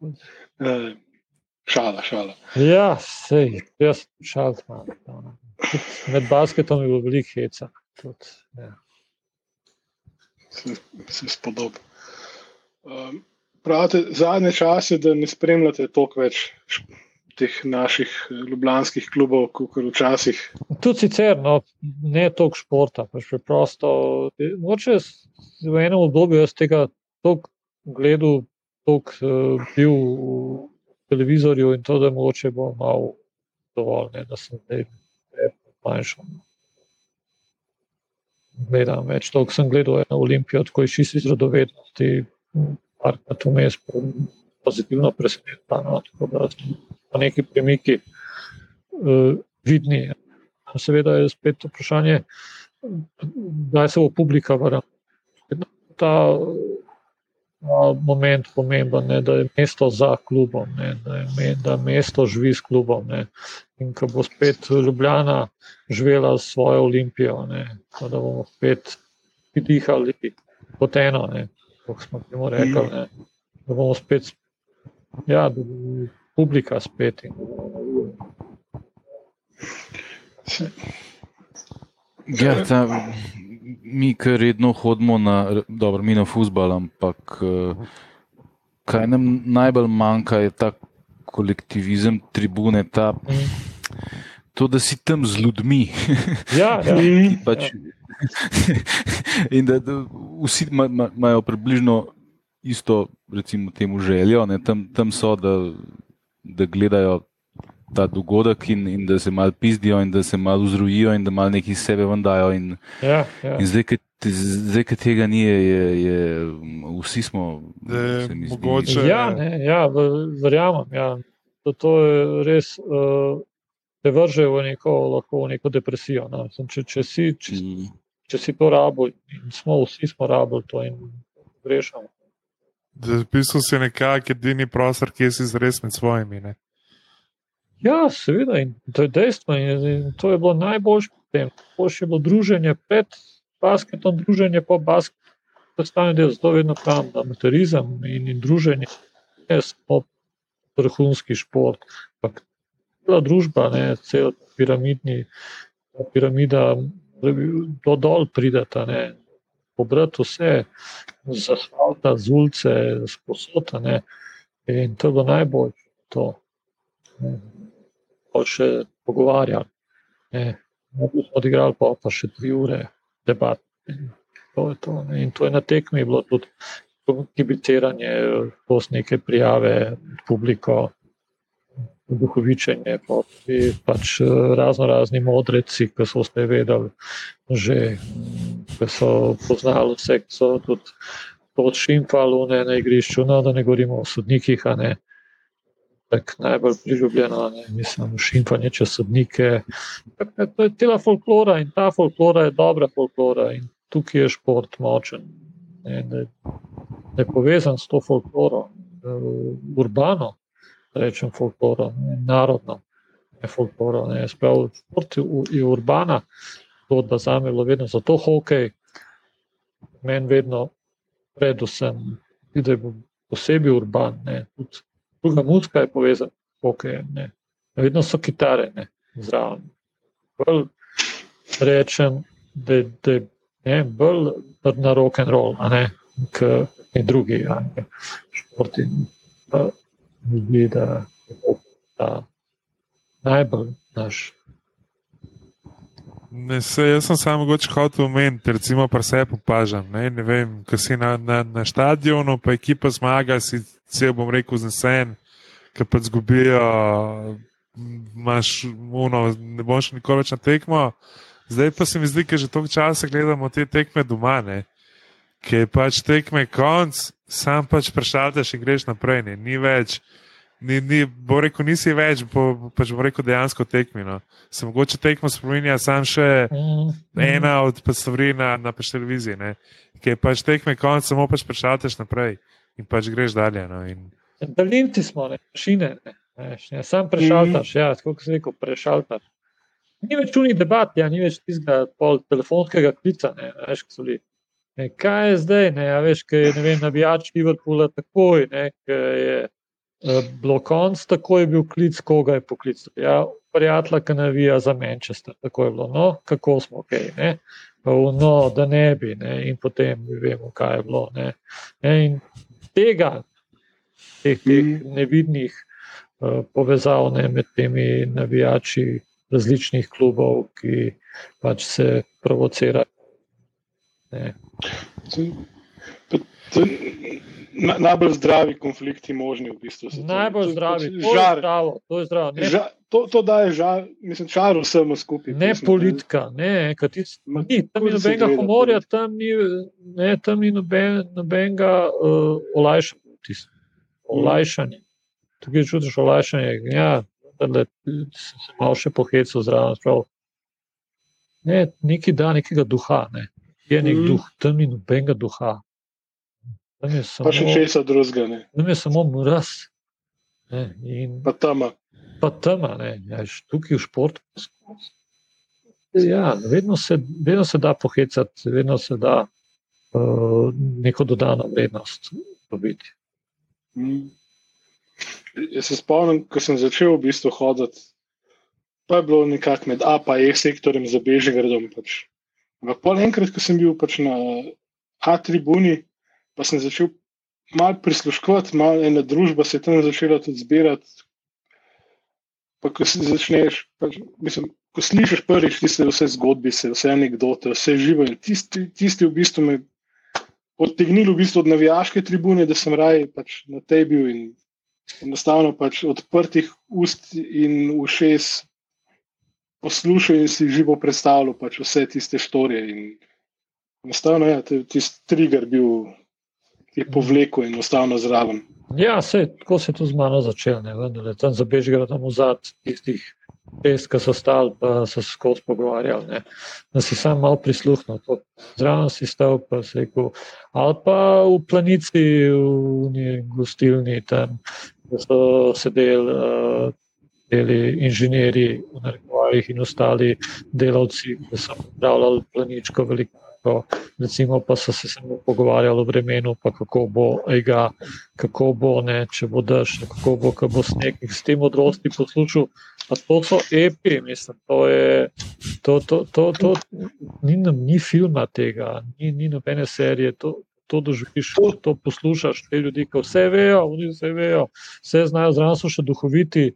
Uh, šala, šala. Ja, sej, jaz šal sem. Med basketom je bilo veliko heca. Tudi, ja. Se, se spodob. Um, pravite, zadnje čase, da ne spremljate toliko več teh naših eh, ljubljanskih klubov, kot včasih. Tudi sicer, no, ne toliko športa, pač preprosto. Moče v enem obdobju jaz tega toliko gledal, toliko uh, bil v televizorju in to, da moče bo malo dovolj, ne, da sem zdaj manjšal. Gledam več, toliko sem gledal eno olimpijo, tako je čisto iz radovednosti parkrat vmes pozitivno presenečen. No, tako da so neki premiki uh, vidni. Seveda je spet vprašanje, kdaj se bo publika vrnila. Ta moment pomemben, ne, da je mesto za klubom, ne, da, je da mesto živi s klubom. Ne. In ko bo spet Ljubljana živela s svojo olimpijo, ne, da bomo spet dihali kot eno, kot smo temu rekli, ne, da bomo spet, ja, da bo publika spet. In, Ja, ta, mi, ki redno hodimo na, dobro, mi na fusbal, ampak kaj nam najbolj manjka, je ta kolektivizem, tribune, ta, to, da si tam z ljudmi. Ja, ja. pač, ja. In da, da vsi imajo ma, približno isto, recimo, temu željo, tam, tam so, da, da gledajo ta dogodek in, in da se malo pizdijo, in da se malo vzrujijo, in da malo nekaj iz sebe vendajo. In, ja, ja. in zdaj, zdaj, ki tega ni, je, je, vsi smo. Mogoče. Ja, ne, ja verjamem. Ja. To, to je res. Uh, Te vrže v neko, lahko v neko depresijo. No. Če, če, si, če, mm. če si to rabo, in smo vsi smo rabili to in grešamo. Zapisal si nekako edini prostor, ki si zres med svojimi. Ne? Ja, seveda, in to je dejstvo. In, to je bilo najboljše potem. Boljše je bilo druženje pred basketom, druženje po basketu. Postane del zelo vedno tam, da amaterizem in, in druženje je samo vrhunski šport. Ampak cela družba, ne, cel piramidni, piramida, do dol prideta, ne, pobrati vse, z asfalta, z ulice, z posota. Ne, in to je bilo najboljše. To, ne pa še pogovarjali. Ne smo odigrali, pa, pa še tri ure debat. To to, In to je na tekmi bilo tudi kibiciranje, neke prijave, publiko, duhovičenje, pa, pač razno razni modreci, ki so ste vedeli, že, ki so poznali vse, ki so tudi pod šimfali na igrišču, no, da ne govorimo o sodnikih, a ne tak najbolj priljubljeno, ne, mislim, šimfanje čez sodnike. To je tela folklora in ta folklora je dobra folklora in tukaj je šport močen. Ne, da je povezan s to folkloro, urbano, da rečem folkloro, ne, narodno, ne folkloro. Ne, sprav, šport je urbana, to da za me je vedno, zato hokej, meni vedno predvsem, da je posebej urban, ne, tudi druga muzika je povezana s hokejem. Vedno so kitare ne, zraven. Bolj rečem, da, je bolj na rock and roll, a ne kot drugi športi. Zdi, da je najbolj naš. Ne, se, jaz sem samo mogoče hotel omeniti, recimo, pa se popažam. Ne, ne vem, ko si na, na, na stadionu, pa ekipa zmaga, si cel bom rekel znesen, ki pa zgubijo, imaš uno, ne boš nikoli več na tekmo. Zdaj pa se mi zdi, da že toliko časa gledamo te tekme doma, ne, ki je pač tekme konc, sam pač prešaltaš in greš naprej, ne, ni več ni, ni, bo rekel, nisi več, bo, pač bo rekel dejansko tekmino. Se mogoče tekmo spominja sam še mm. ena od stvari na, na pač televiziji, ne? ki je pač tekme konc, samo pač prešalteš naprej in pač greš dalje. No? In... Daljnci smo, ne, šine, ne, ne, sam prešaltaš, mm. ja, tako se rekel, prešaltaš. Ni več čuni debat, ja, ni več tistega telefonskega klica, ne, veš, kaj so bili. Ne, kaj je zdaj, ne, ja, veš, kaj je, ne vem, navijač Liverpoola takoj, ne, kaj je bilo konc, tako je bil klic, koga je poklical. Ja, prijatelj, ki navija za Manchester, tako je bilo, no, kako smo ok, ne, pa v, no, da ne bi, ne, in potem vemo, kaj je bilo. Ne. Ne, in tega, teh, teh mm. nevidnih uh, povezav ne, med temi navijači različnih klubov, ki pač se provocirajo. Na, najbolj zdravi konflikti možni v bistvu. Najbolj zdravi, to, žar, zdravo, to je zdravo. Ne, ža, to, to daje žar, mislim, čar vsemu skupaj. Ne mislim, politika, ne, katis, ma, ni, tam ni nobenega humorja, tam ni, ne, tam ni noben, nobenega uh, olajšanja. olajšanja. Tukaj čutiš olajšanje, ja, da se malo še pohecel zraven. Ne, neki da nekega duha, ne. je nek mm. duh, tam ni nobenega duha. Tam je Pa še samo, česa drugega, tam je samo mraz. Ne, in Pa tama. pa tema, ne, ja, tukaj v športu. Ja, vedno se, vedno se da pohecati, vedno se da uh, neko dodano vrednost dobiti. Mm. Jaz se spomnim, ko sem začel v bistvu hoditi, pa je bilo nekako med A in E sektorjem za Bežigradom. Pač. Ampak pol enkrat, ko sem bil pač na A tribuni, pa sem začel malo prisluškovati, malo ena družba se je tam začela tudi zbirati. Pa ko si začneš, pač, mislim, ko slišiš prvič tiste vse zgodbice, vse anekdote, vse živo in tisti, tisti v bistvu me odtegnili v bistvu od navijaške tribune, da sem raje pač na tej bil in enostavno pač odprtih ust in ušes poslušal in si živo predstavljal pač vse tiste štorije. In enostavno je ja, tisti trigger bil, je povlekel in enostavno zraven. Ja, se, tako se je to z mano začelo, da tam za Bežigradom vzad tistih šest, ki so stali, pa so se skozi pogovarjali. Ne. Da si sam malo prisluhnil, zraven si stal, pa se rekel, ali pa v planici, v gostilni, tam da so sedeli uh, deli inženirji v narekovajih in ostali delavci, ki so pripravljali planičko veliko. Recimo pa so se samo pogovarjali o vremenu, pa kako bo, ega, kako bo ne, če bo dež, kako bo, ko bo sneg. In s tem modrosti poslušal, pa to so epi, mislim, to je, to, to, to, to, ni, ni filma tega, ni, ni nobene serije, to, to doživiš, to poslušaš, te ljudi, ki vse vejo, oni vse vejo, vse znajo, zraven so še duhoviti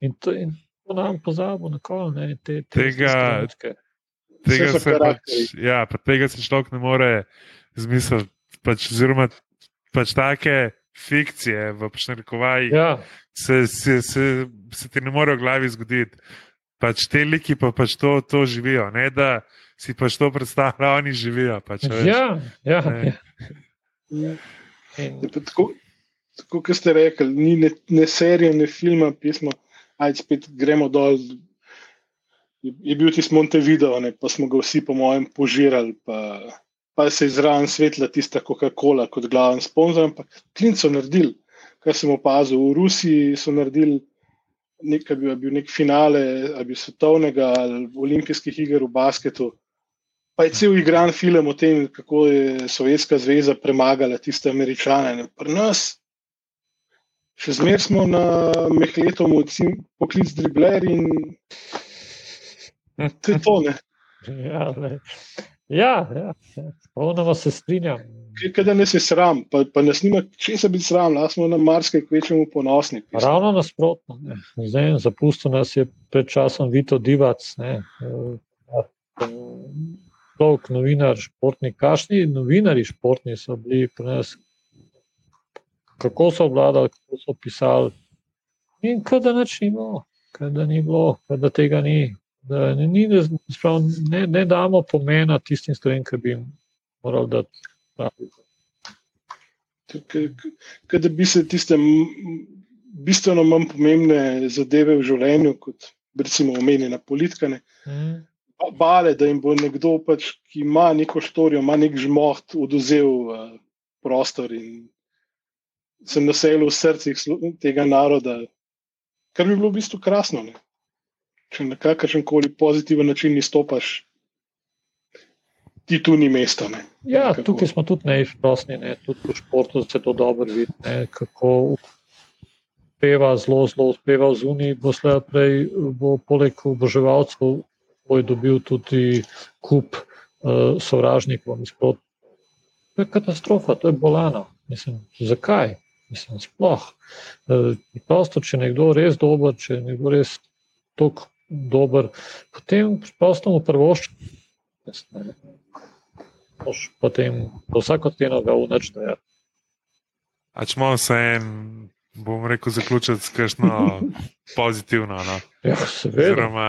in to, in to nam pozabo na kol, ne, te, te Tega- trenutke. Tega se, pač, ja, pa tega se človek ne more zmisliti. Pač, oziroma, pač take fikcije v narekovajih Ja, se, se, se, se ti ne more v glavi zgoditi. Pač te liki pa pač to, to živijo, ne da si pač to predstavljajo, oni živijo. Pač, a veš. ja, ja, Ne. ja. In, Je pa Tako, tako kot ste rekli, ni ne, ne serija, ne filma, pismo. Ajde, spet gremo dol. Je, je bil tisti Montevideo, ne, pa smo ga vsi, po mojem, požirali. Pa, pa se je zraven svetla tista Coca-Cola kot glaven sponzor. Ampak klint so naredili, kar sem opazil. V Rusiji so naredili nekaj, bil, bil nek finale, ali svetovnega ali olimpijskih iger v basketu. Pa je cel igran film o tem, kako je Sovjetska zveza premagala tiste američane. ne. Pri nas, še zmeraj smo na Mehletom, poklic dribler in je to. Ne. ja, le. ja, ja, ja. Polnoma se strinjam. Kaj da nas je sram, pa, pa nas nima česa biti sram, lahko smo na marsikaj kvečemu ponosni. Ravno nasprotno. Ne. Zdaj, zapustil nas je pred časom Vito Divac, ne. Človek, novinar, športnik. Kašni novinari športni so bili pri nas, kako so obvladali, kako so pisali. In kaj da nič ni bilo, kaj da ni bilo, kaj da tega ni. Da ne, ni, sprav, ne, ne damo pomena tistim stvarem, ki bi jim morali dati. pravi. Kaj da bi se tiste bistveno manj pomembne zadeve v življenju, kot recimo omenjena politika, ne, Mm. ba- bale, da jim bo nekdo, pač, ki ima neko štorijo, ima nek žmoht, oduzel uh, prostor in se naselil v srcih tega naroda, kar bi bilo v bistvu krasno. Ne. Če na kakršen koli pozitiven način izstopaš, ti tu ni mesta. Ne. Ja, Nekako. tukaj smo tudi neizprostni, ne? tudi v športu se to dobro vidi, ne? kako uspeva, zelo, zelo uspeva v zuniji, bo slej prej, bo poleg oboževalcev bo je dobil tudi kup uh, sovražnikov. nasprot. To je katastrofa, to je bolano. Mislim, zakaj? Mislim, sploh. Uh, prosto, če je nekdo res dober, če je nekdo res tako dober, potem prosto mu prvoščiti. Moš potem vsako ceno ga unačiti. A če imamo se en, bom rekel, zaključiti s kakšno pozitivno. No? Ja, seveda. Oziroma.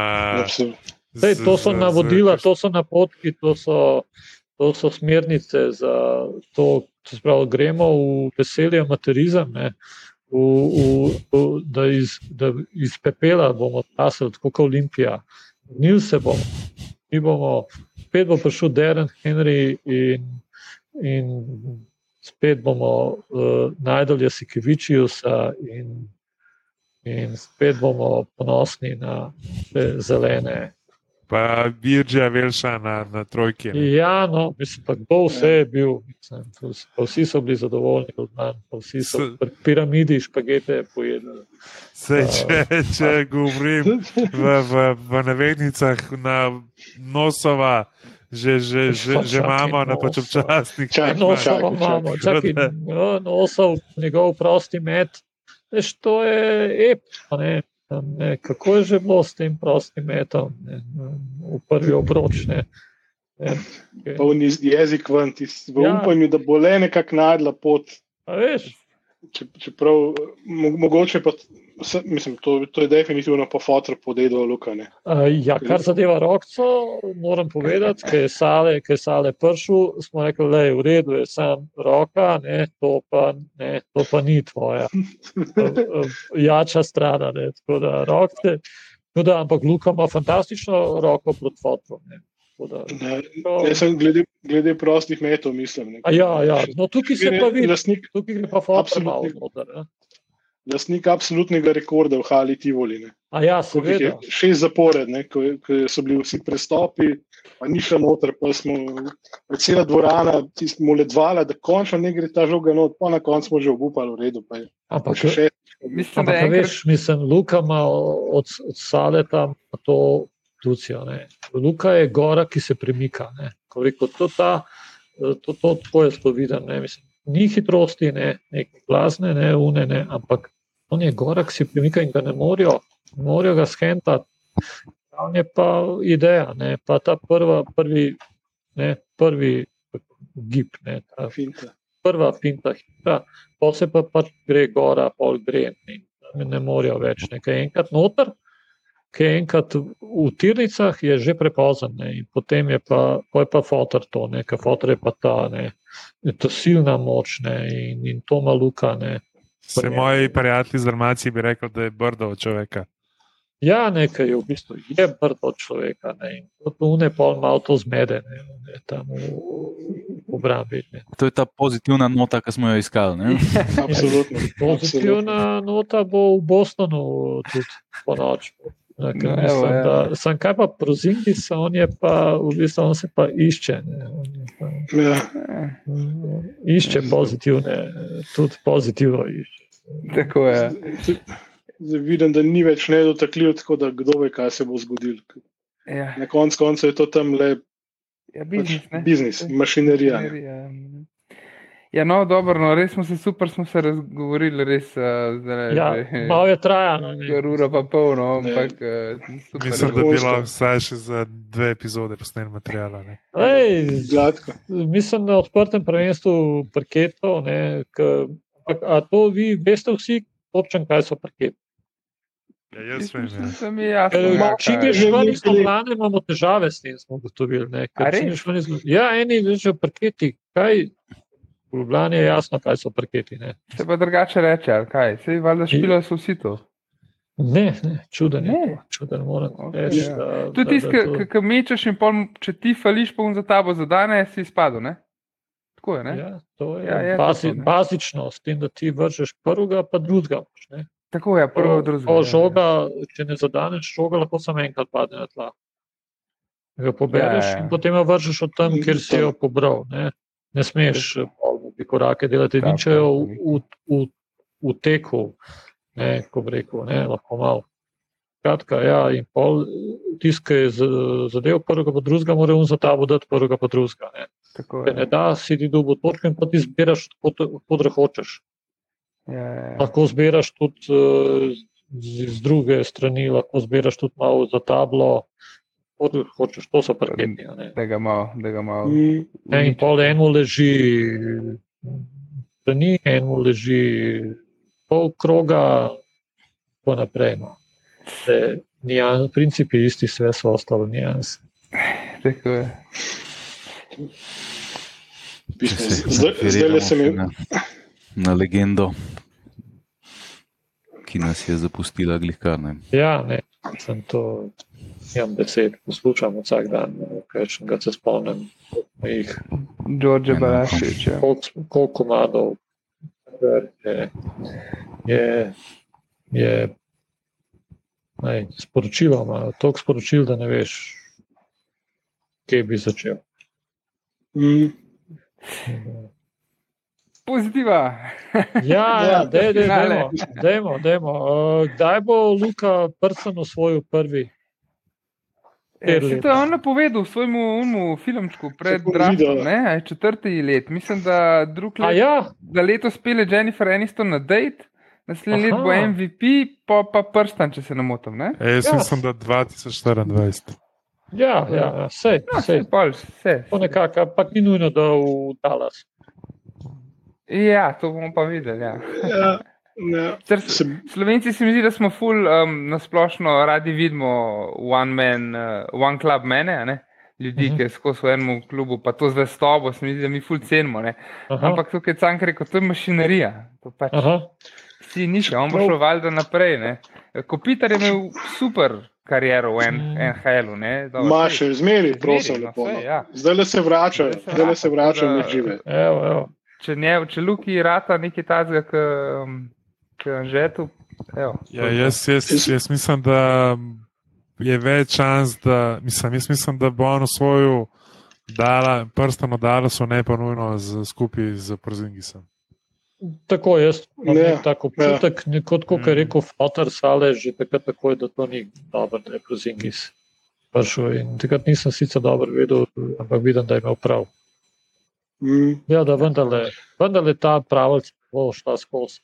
Sej, to so navodila, to so napotki, to so, to so smernice za to, sprav, gremo v veselje materizem, ne, v, v, v, da, iz, da iz pepela bomo rasli, tako kot Olimpija. Nil se bomo, mi bomo, spet bo prišel Darren Henry in, in spet bomo uh, najdolje Sikevičiusa in, in spet bomo ponosni na zelene. Pa Virgija Velša na, na trojki. Ne? Ja, no, mislim, pa kdo vse je bil, mislim, pa vsi so bili zadovoljni od nas, pa vsi so pri piramidi špagete pojedli. Sej, če, če govorim v, v, v navednicah na nosova, že, že, že, že imamo na občasnik. Čakaj, No, čakaj. imamo, čakaj, no, nosov njegov prosti met. Veš, to je epično. Ne? Ne, kako je že bilo s tem prostim metom ne, v prvi obroč? Ne? Ne, Polni jezik ven, tis- v Ja. upanju, da bo le nekako najdla pot. a veš, Če- Čeprav mo, mogoče pa, se- mislim, to, to je definitivno po fotru podedo Lukane. a, ja, kar zadeva rokco, moram povedati, ker je sale, ker je sale pršil, smo rekli, da je v redu, je sam roka, ne, to, pa, ne, to pa ni tvoja. jača strana. Ne, tako da, rokce, tako da, ampak Luka ima fantastično roko proti fotru. Ne, da, Ne, Jaz sem glede, glede prostih metov, mislim. ne. Ja, ja, no tukaj se pa vidi, tukaj gre pa fotr malo noter. Lastnik absolutnega rekorda v Hali Tivoli. Ne. A ja, seveda. Šest zapored, ne, ko, ko so bili vsi prestopi, pa ni šlo noter, pa smo cela dvorana smo ledvala, da končno ne gre ta žoga not, pa na koncu smo že obupali v redu. Pa je, pa Ampak, še šest. Mislim, da ampak enkrat, veš, mislim, Luka ima od, od sale tam to tucijo. Ne. Luka je gora, ki se premika. Ne. Ko rekel, to, ta, to, to, to je to videl. Ne. Mislim, ni hitrosti, ne, neke glasne, ne, une, ne, ampak on je gora, ki se premika in ga ne morajo, ne morajo ga skentati. On je pa ideja, ne, pa ta prva, prvi, ne, prvi gib, ne, ta Finta. prva finta, hitra, pa se pa pač gre gora, pol gre in tam ne morajo več. Nekaj enkrat noter, ki je enkrat v tirnicah, je že prepozen ne, in potem je pa, pa, je pa fotor to, ker fotor je pa ta, ne, je to silna moč ne, in, in to maluka. Ne. Se moji prijatelji z armacije bi rekli, da je brdo od človeka. Ja, nekaj je v bistvu je brdo človeka ne, in to ne pol malo to zmede ne, ne, tam v, v obrambi. Ne. To je ta pozitivna nota, ki smo jo iskali. Ne? Absolutno. Pozitivna nota bo v Bostonu tudi po noči. Ja, ker No, evo, mislim, ja. da- Sam kaj pa prozingi, on je pa v bistvu on se pa išče. Ne, pa, Ja, mm, išče pozitivne, tudi pozitivno išče. tako je. Zdaj vidim, da ni več nedotakljiv, tako da kdo ve, kaj se bo zgodilo. Ja, Na koncu konca je to tam le ja pač biznis, ne. biznis, mašinerija. ne. Ja, no, dobro, no, res smo se super, smo se razgovorili, res uh, zdaj. Ja, malo je trajalo. Ura pa polno, ampak uh, super. Mislim, da bi lahko vsaj še za dve epizode posneli materijala. Ne? Ej, Gladko. mislim, na odprtem prvenstvu parketov. Ne, k, ampak, a to vi veste vsi, občan, kaj so parketi? Ja, jaz vem. Ja. Je. ven iz Ljubljana, imamo težave s tem, smo ugotovili. ne, ker A če Ljubljane- Ja, eni rečejo parketi. Kaj? V Ljubljani je jasno, kaj so parketi. Ne, Se pa drugače reče, ali kaj? Sej valjda špilo so vsi to. ne, ne čuden je. Ne. to, Čuden moram Okej, reči. ja. da- Tudi da- tisti, da to- ki mečeš in pol, če ti fališ, pa on za tabo zadane, si izpadel, ne? Tako je, ne? Ja, to je, Ja, je to to, ne. bazično, s tem, da ti vržeš prvega, pa drugega. Ne. Tako je, prvo, drugo. ko žoga, če ne zadaneš žoga, lahko samo enkrat padne na tla. Ga pobereš Ja, ja. in potem jo vržeš od tam, kjer si jo pobral. Ne, ne smeš eh, pol bi korake delati, Ja, jo prav, v, v, v teku, ne, ko bi rekel, ne, lahko malo. Kratka, ja, in pol tiskaj je z- zadev prvega pa drugega, mora on za tabo dati prvega pa drugega. Ne. Tako ne je. da, si ti dobo točko in pa ti zbiraš, kot hočeš. Ja, ja. Lahko zbiraš tudi eh, z, z druge strani, lahko zbiraš tudi malo za tablo. Kot hočeš, to so ne. Da ga malo, da ga malo. Mm, Ne, in pol eno leži, strani, eno leži pol kroga, tako naprej. No. Se, nijan, princip je isti, sve so ostalo nijans. Tako je. Zdaj zdaj le se mi referiramo na, na legendo, ki nas je zapustila glikarne. Ja, ne, sem to, imam besed, poslušam vsak dan, kaj ga se spomnim, jih Đorđe Balašević. Ja. koliko koliko komadov je, je, je ne, sporočilo, ima toliko sporočil, da ne veš, kje bi začel. Mm. Pozitiva. Ja, ja, dej, dej, dejmo, dejmo, dejmo. Uh, kdaj bo Luka Prsen osvojil prvi? E, se to je on napovedal v svojem umu filmčku pred je četrti let. Mislim, da drug A let, ja, da letos pele Jennifer Aniston na date, naslednji let Aha. bo MVP, pa pa prstan, če se ne motim. Ne? E, jaz Ja. mislim, da 2024. ja, ja, ja sej, No, sej. vse, pol, vse. To nekako, ampak ni nujno, da v Dallas. Ja, to bomo pa videli. Ja. Ja, ja. Cer, Se, Slovenci se mi zdi, da smo ful um, nasplošno radi vidimo one man, uh, one club mene, ne? ljudi, uh Mhm. -huh. ki skozi v enem klubu, pa to zvestobo, se mi zdi, da mi ful cenimo. Ne? Aha, Ampak tukaj je Cankar rekel, to je mašinerija. To pač aha. si nič, on bo šel valjda naprej. Ne? Kopitar je imel super kariero v. NHL-u. ne. Dobro, Ma saj- še zmeri, prosim, no, lepo. no. ja. Zdaj le se vrača, Zdaj se zdaj le se vrača, vrača tako da- med žive. Evo, evo. Če, nje, če Luki rata nekaj tazga, ki je že tu. Evo, Ja, jaz, jaz, jaz mislim, da je več šans, da, mislim, jaz mislim, da bo on osvojil dala, prstano Dalasu, ne pa nujno z, skupaj z Przingisom. Tako jaz imam Ne, nek tak občutek, ja. kot kot je Mm. rekel Fotor Sale, že takrat takoj, da to ni dobro, da je Prozingis prišel. In takrat nisem sicer dobro vedel, ampak vidim, da je imel prav. Mm. Ja, da vendarle, vendarle ta pravica bo šla skozi.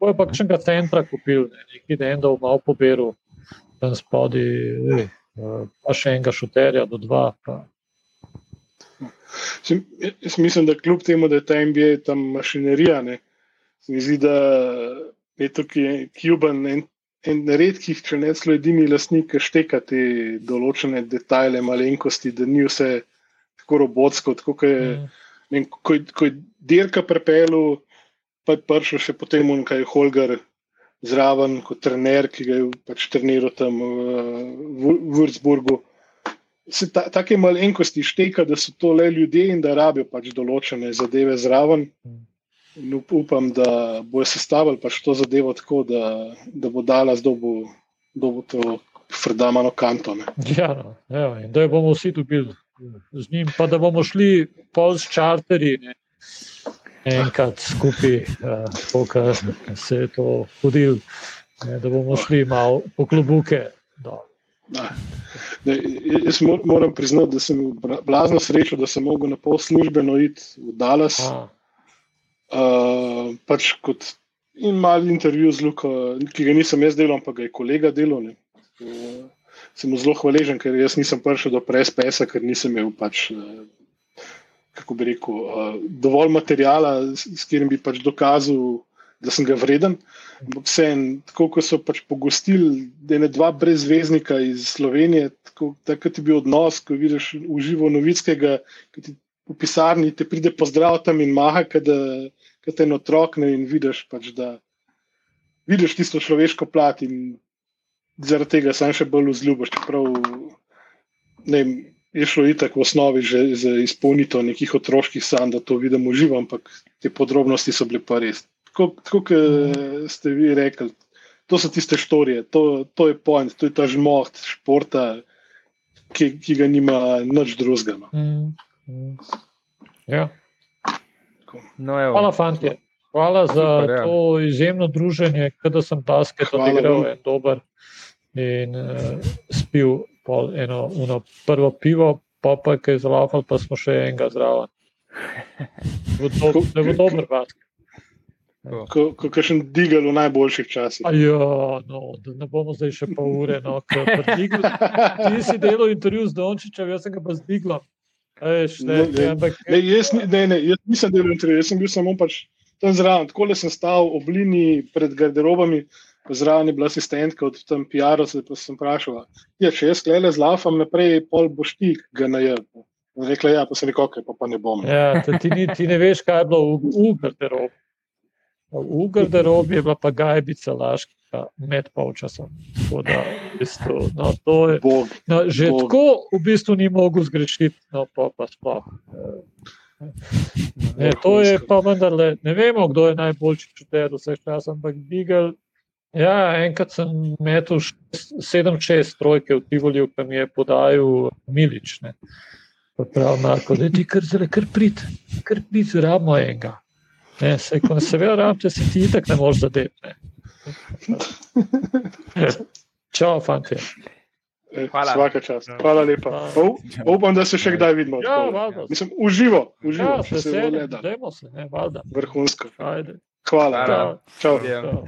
Po je pa kakšnega centra kupil, ne, neki dendov malo poberal, tam spodi, ej, pa še enega šuterja do dva. Pa. Sem- Jaz mislim, da kljub temu, da je ta NBA tam mašinerija, ne, se mi zdi, da je tukaj Cuban en, en redkih, če ne celo edini lastnik, ki šteka te določene detajle, malenkosti, da ni vse tako robotsko, tako kot je. Mm. Ko, ko je dirka prepelu, pa je prišel še potem on, kaj je Holger zraven kot trener, ki ga je pač treniral tam v, v Würzburgu. Se ta, take malenkosti šteka, da so to le ljudje in da rabijo pač določene zadeve zraven. In up, upam, da bojo sestavili pač to zadevo tako, da, da bo dala zdobo, dobo to frdamano kanto. Ne. Ja, no, evo, in da jo bomo vsi dobili z njim, pa da bomo šli pol s čarterji. Ne. Enkrat skupaj, uh, kot se je to hodil, ne, da bomo šli malo po klubuke. No. Da. Ne, jaz mor- moram priznati, da sem blazno srečo, da sem mogel na pol službeno iti v Dallas. A, Uh, pač kot in mal intervju z Luko, ki ga nisem jaz delal, ampak ga je kolega delal. ne. Uh, sem mu zelo hvaležen, ker jaz nisem prišel do prespesa, ker nisem imel pač. Uh, Kako bi rekel, uh, dovolj materijala, s, s katerim bi pač dokazal, da sem ga vreden. Vseeno, tako kot so pač pogostili, da je ne dva brezveznika iz Slovenije, tako takrat je bil odnos, ko vidiš uživo novickega, ki ti v pisarni te pride pozdrav tam in maha, kada te en otrok ne in vidiš, pač, da vidiš tisto človeško plat in zaradi tega sam še bolj vzljubiš. Čeprav ne vem, je šlo itak v osnovi že za izpolnitev nekih otroških sanj, da to vidim v živo, ampak te podrobnosti so bile pa res. Tako, tako kot ste vi rekli, to so tiste štorije, to, to je point, to je ta žmoht športa, ki, ki ga nima nič drugega. No. mm, mm. Ja. No, evo. Hvala, fanti. Hvala za Super, ja. to izjemno druženje, kada sem basket odigral en dober in uh, spil pol eno uno prvo pivo, pa pa ki je zalafal, pa smo še enega zraven. Da bo do- Da bo dober basket. Ko, ko kažem digal v najboljših časih. Ja, no, da ne bomo zdaj še pol ure. No, Diglu- ti si delal intervju z Dončičem, jaz sem ga pa z Diglom. Veš, ne, Ne, ne. ampak, Ne, jaz, ne, ne, jaz nisem delal intervju, jaz sem bil samo pač tam zraven. Tako da sem stal ob liniji pred garderobami, zraven je bila asistentka od tam se pa sem vprašal, ja, če jaz klele zlafam naprej, pol boš ti ga najel. Rekla je, ja, pa sem rekel, okay, pa, pa ne bom. Ja, ti, ni, ti ne veš, kaj je bilo v, v garderobi. V garderobi je bila pa gajbica laška med polčasom. Tako da, v bistvu, no, to je, Bog. no, že Bog. tako v bistvu ni mogel zgrešiti, no pa, pa sploh. Eh, Ne, to je pa vendarle, ne vemo, kdo je najboljši šuter vseh časov, ampak Beagle. Ja, enkrat sem metal 7-6 trojke v Tivoliu, ki mi je podajal Milič. Ne. Pa prav, Marko, da ti kar zelo, kar prid, kar prid, rabimo enega. Ne, se, ko ne seveda rabite, se ti itak ne moreš zadeti. Čau, fanti. Hvala. Svaka čast. Hvala lepa. Hvala. Upam, da se še kdaj vidimo. Ja. Mislim, uživo, uživo. Ja, če se voleda. dajmo se, ne. Vrhunsko. Ajde. Hvala. Hvala. Čau. Čau.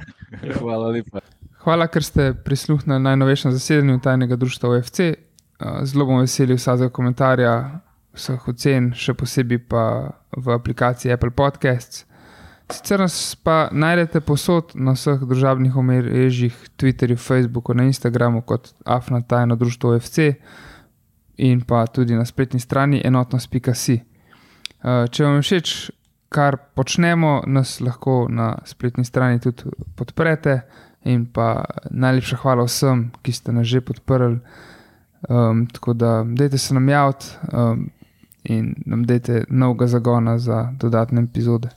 Hvala lepa. Hvala, ker ste prisluhnili najnovejšem zasedanju tajnega društva OFC. Uh, Zelo bom vesel vsakega komentarja, vseh ocen, še posebej pa v aplikaciji Apple Podcasts. Sicer nas pa najdete posod na vseh družabnih omrežjih, Twitterju, Facebooku, na Instagramu kot Afna tajno društvo OFC in pa tudi na spletni strani enotnost.si. Uh, Če vam je všeč, kar počnemo, nas lahko na spletni strani tudi podprete. In pa najlepša hvala vsem, ki ste nas že podprli. Um, tako da, dajte se nam javiti um, in nam dajte novega zagona za dodatne epizode.